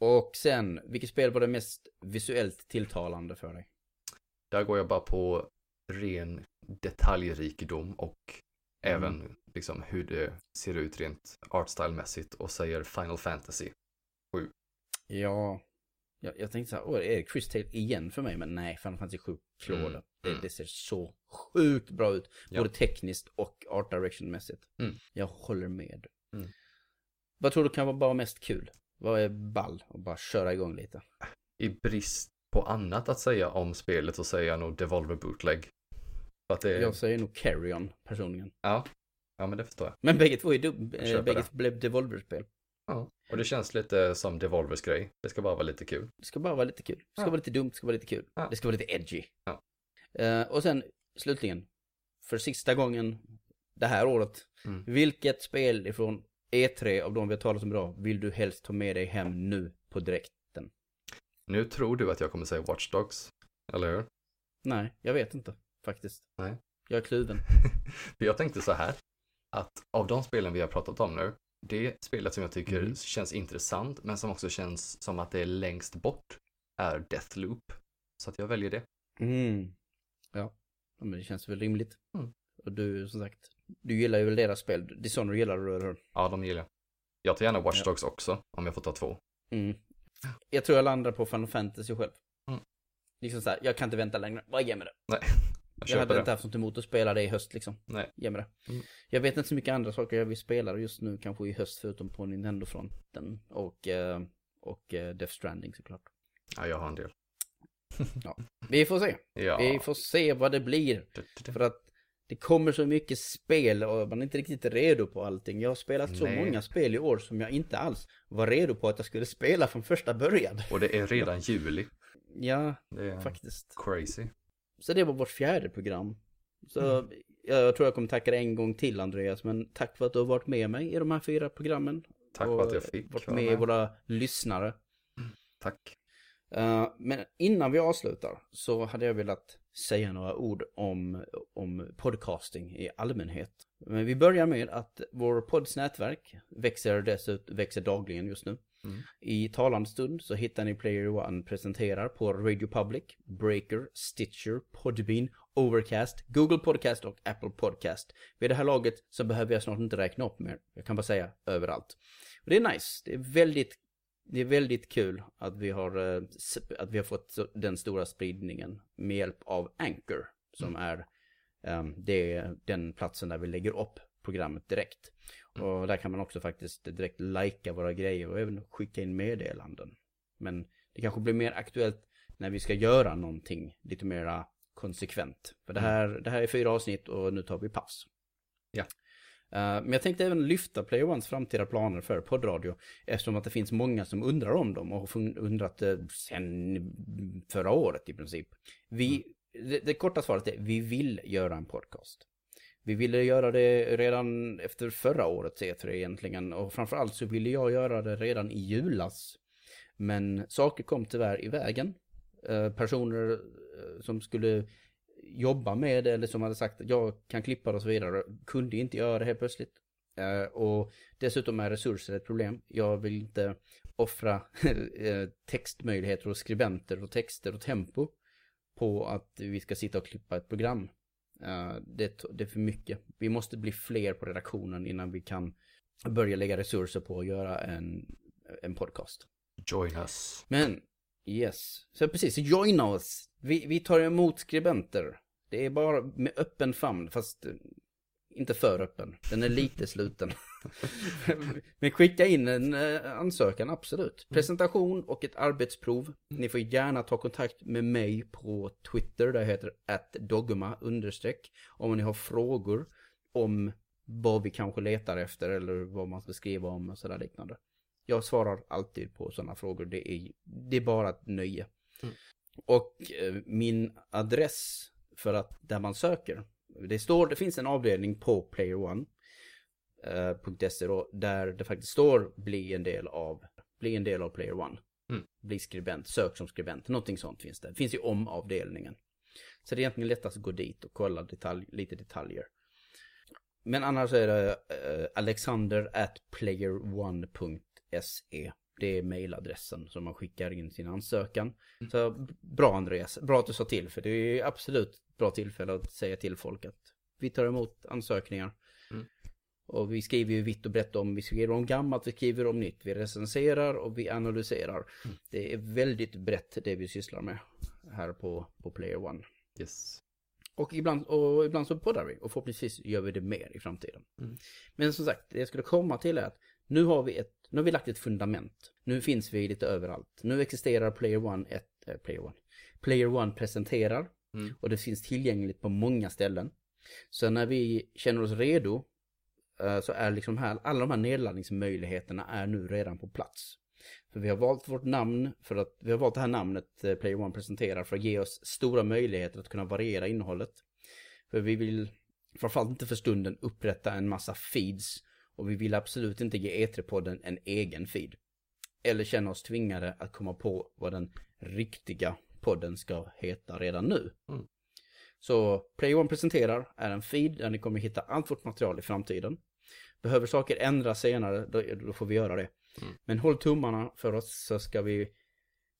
Och sen, vilket spel var det mest visuellt tilltalande för dig? Där går jag bara på ren detaljrikedom och Mm. även liksom hur det ser ut rent artstylemässigt och säger Final Fantasy. Ja, jag, jag tänkte så här, åh, är det Chris Tale igen för mig? Men nej, Final Fantasy 7 klår Mm, det. Det, mm. det ser så sjukt bra ut. Ja. Både tekniskt och art direction-mässigt. Mm. Jag håller med. Mm. Vad tror du kan vara bara mest kul? Vad är ball? Och bara köra igång lite. I brist på annat att säga om spelet så säger jag nog Devolver Bootleg. Är... Jag säger nog Carrion personligen. Ja. ja, men det förstår jag. Men bägge två är dum, Jag eh, bägge blev Devolver-spel. Ja. Och det känns lite som Devolvers grej. Det ska bara vara lite kul. Det ska bara vara lite kul. Det ska Ja. vara lite dumt, det ska vara lite kul. Ja. Det ska vara lite edgy. Ja. Eh, och sen, slutligen, för sista gången det här året. Mm. Vilket spel ifrån E3 av de vi har talat om idag vill du helst ta med dig hem nu på direkten? Nu tror du att jag kommer säga Watch Dogs. Eller hur? Nej, jag vet inte faktiskt. Nej. Jag är kluven. Jag tänkte så här. Att av de spelen vi har pratat om nu. Det spelet som jag tycker Mm. känns intressant men som också känns som att det är längst bort är Deathloop. Så att jag väljer det. Mm. Ja. ja, men det känns väl rimligt. Mm. Och du, som sagt, du gillar ju väl deras spel. Dishonored gillar du, eller hur? Ja, de gillar jag. Jag tar gärna Watch Ja. Dogs också om jag får ta två. Mm. Jag tror jag landar på Final Fantasy själv. Mm. Liksom så här, jag kan inte vänta längre. Bara ge mig det. Jag Jag köper hade det. inte haft något emot att spela det i höst liksom. Nej. Ge mig det. Mm. Jag vet inte så mycket andra saker jag vill spela just nu, kanske i höst, förutom på Nintendo-fronten. Och, eh, och eh, Death Stranding såklart. Ja, jag har en del. Vi får se. Ja. Vi får se vad det blir. För att det kommer så mycket spel och man är inte riktigt redo på allting. Jag har spelat så Nej. många spel i år som jag inte alls var redo på att jag skulle spela från första början. Och det är redan juli. Ja, faktiskt. crazy. Så det var vårt fjärde program. Så jag tror jag kommer tacka dig en gång till Andreas, men tack för att du har varit med mig i de här fyra programmen. Tack för att jag fick varit med, med. våra lyssnare. Tack. Eh, men innan vi avslutar så hade jag velat säga några ord om, om podcasting i allmänhet. Men vi börjar med att vår podds nätverk växer dessutom, växer dagligen just nu. Mm. I talande stund så hittar ni Player One presenterar på Radio Public, Breaker, Stitcher, Podbean, Overcast, Google Podcast och Apple Podcast. Vid det här laget så behöver jag snart inte räkna upp mer. Jag kan bara säga överallt. Och det är nice. Det är väldigt, det är väldigt kul att vi har, eh, att vi har fått den stora spridningen med hjälp av Anchor. Som är ehm, det är den platsen där vi lägger upp programmet direkt. Och där kan man också faktiskt direkt lajka våra grejer och även skicka in meddelanden. Men det kanske blir mer aktuellt när vi ska göra någonting lite mera konsekvent. För det här, det här är fyra avsnitt och nu tar vi paus. Ja. Eh, men jag tänkte även lyfta Player Ones framtida planer för poddradio. Eftersom att det finns många som undrar om dem och har undrat eh, sen förra året i princip. Vi, det, det korta svaret är vi vill göra en podcast. Vi ville göra det redan efter förra årets E3 egentligen. Och framförallt så ville jag göra det redan i julas. Men saker kom tyvärr i vägen. Eh, personer som skulle jobba med det eller som hade sagt att jag kan klippa det och så vidare kunde inte göra det helt plötsligt. Eh, och dessutom är resurser ett problem. Jag vill inte offra eh, textmöjligheter och skribenter och texter och tempo på att vi ska sitta och klippa ett program. Eh, det, det är för mycket. Vi måste bli fler på redaktionen innan vi kan börja lägga resurser på att göra en, en podcast. Join us. Men, yes. Så precis, joina oss. Vi, vi tar emot skribenter. Det är bara med öppen famn, fast eh, inte för öppen. Den är lite sluten. Men skicka in en eh, ansökan, absolut. Presentation och ett arbetsprov. Ni får gärna ta kontakt med mig på Twitter, där heter dogma understreck. Om ni har frågor om vad vi kanske letar efter eller vad man ska skriva om och sådär liknande. Jag svarar alltid på sådana frågor, det är, det är bara ett nöje. Mm. Och eh, min adress för att där man söker, det står, det finns en avdelning på Player One .se då, där det faktiskt står bli en del av, bli en del av Player One. Mm. Bli skribent, sök som skribent, någonting sånt finns det. Det finns ju om avdelningen. Så det är egentligen lättast att gå dit och kolla detalj, lite detaljer. Men annars är det uh, alexander at playerone.se. Det är mailadressen som man skickar in sin ansökan. Mm. Så bra Andreas, bra att du sa till för det är absolut bra tillfälle att säga till folk att vi tar emot ansökningar. Mm. Och vi skriver ju vitt och brett om, vi skriver om gammalt, vi skriver om nytt, vi recenserar och vi analyserar. Mm. Det är väldigt brett det vi sysslar med här på, på Player One. Yes. Och ibland, och ibland så poddar vi och förhoppningsvis gör vi det mer i framtiden. Mm. Men som sagt, det jag skulle komma till är att nu har vi ett, nu har vi lagt ett fundament. Nu finns vi lite överallt. Nu existerar Player One, ett, äh, Player One. Player One presenterar Mm. och det finns tillgängligt på många ställen. Så när vi känner oss redo eh, så är liksom här, alla de här nedladdningsmöjligheterna är nu redan på plats. För vi har valt vårt namn, för att vi har valt det här namnet eh, Player One presenterar för att ge oss stora möjligheter att kunna variera innehållet. För vi vill, framförallt inte för stunden, upprätta en massa feeds och vi vill absolut inte ge E3-podden en egen feed. Eller känna oss tvingade att komma på vad den riktiga podden ska heta redan nu. Mm. Så Play One presenterar är en feed där ni kommer hitta allt vårt material i framtiden. Behöver saker ändras senare, då, då får vi göra det. Mm. Men håll tummarna för oss så ska vi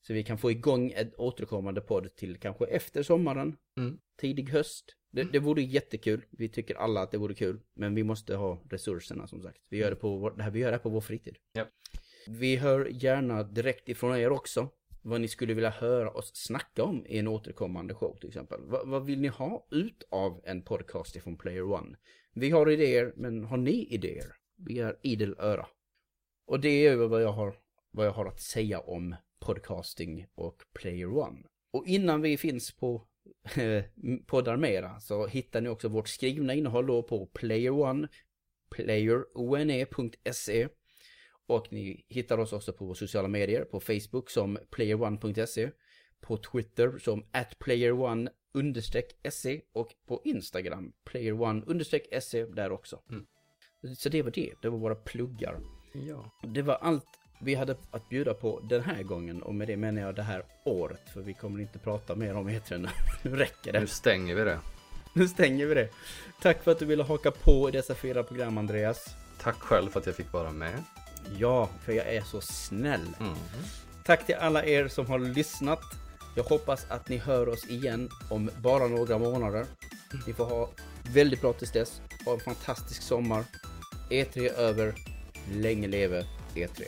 så vi kan få igång en återkommande podd till kanske efter sommaren, Mm. tidig höst. Det, det vore jättekul. Vi tycker alla att det vore kul. Men vi måste ha resurserna som sagt. Vi gör det på vår, det här, vi gör det på vår fritid. Japp. Vi hör gärna direkt ifrån er också. Vad ni skulle vilja höra oss snacka om i en återkommande show till exempel. Vad, vad vill ni ha ut av en podcast ifrån Player One? Vi har idéer, men har ni idéer? Vi är idel öra. Och det är vad jag har, vad jag har att säga om podcasting och Player One. Och innan vi finns på poddar mera så hittar ni också vårt skrivna innehåll då på Player One, playerone.se och ni hittar oss också på sociala medier, på Facebook som playerone.se, på Twitter som atplayerone se och på Instagram playerone se där också. Mm. Så det var det, det var våra pluggar. Ja. Det var allt vi hade att bjuda på den här gången och med det menar jag det här året för vi kommer inte prata mer om E3 nu. Nu räcker det. Nu stänger vi det. Nu stänger vi det. Tack för att du ville haka på i dessa fyra program Andreas. Tack själv för att jag fick vara med. Ja, för jag är så snäll. Mm. Tack till alla er som har lyssnat. Jag hoppas att ni hör oss igen om bara några månader. Ni får ha väldigt bra tills dess. Ha en fantastisk sommar. E3 är över. Länge leve E3.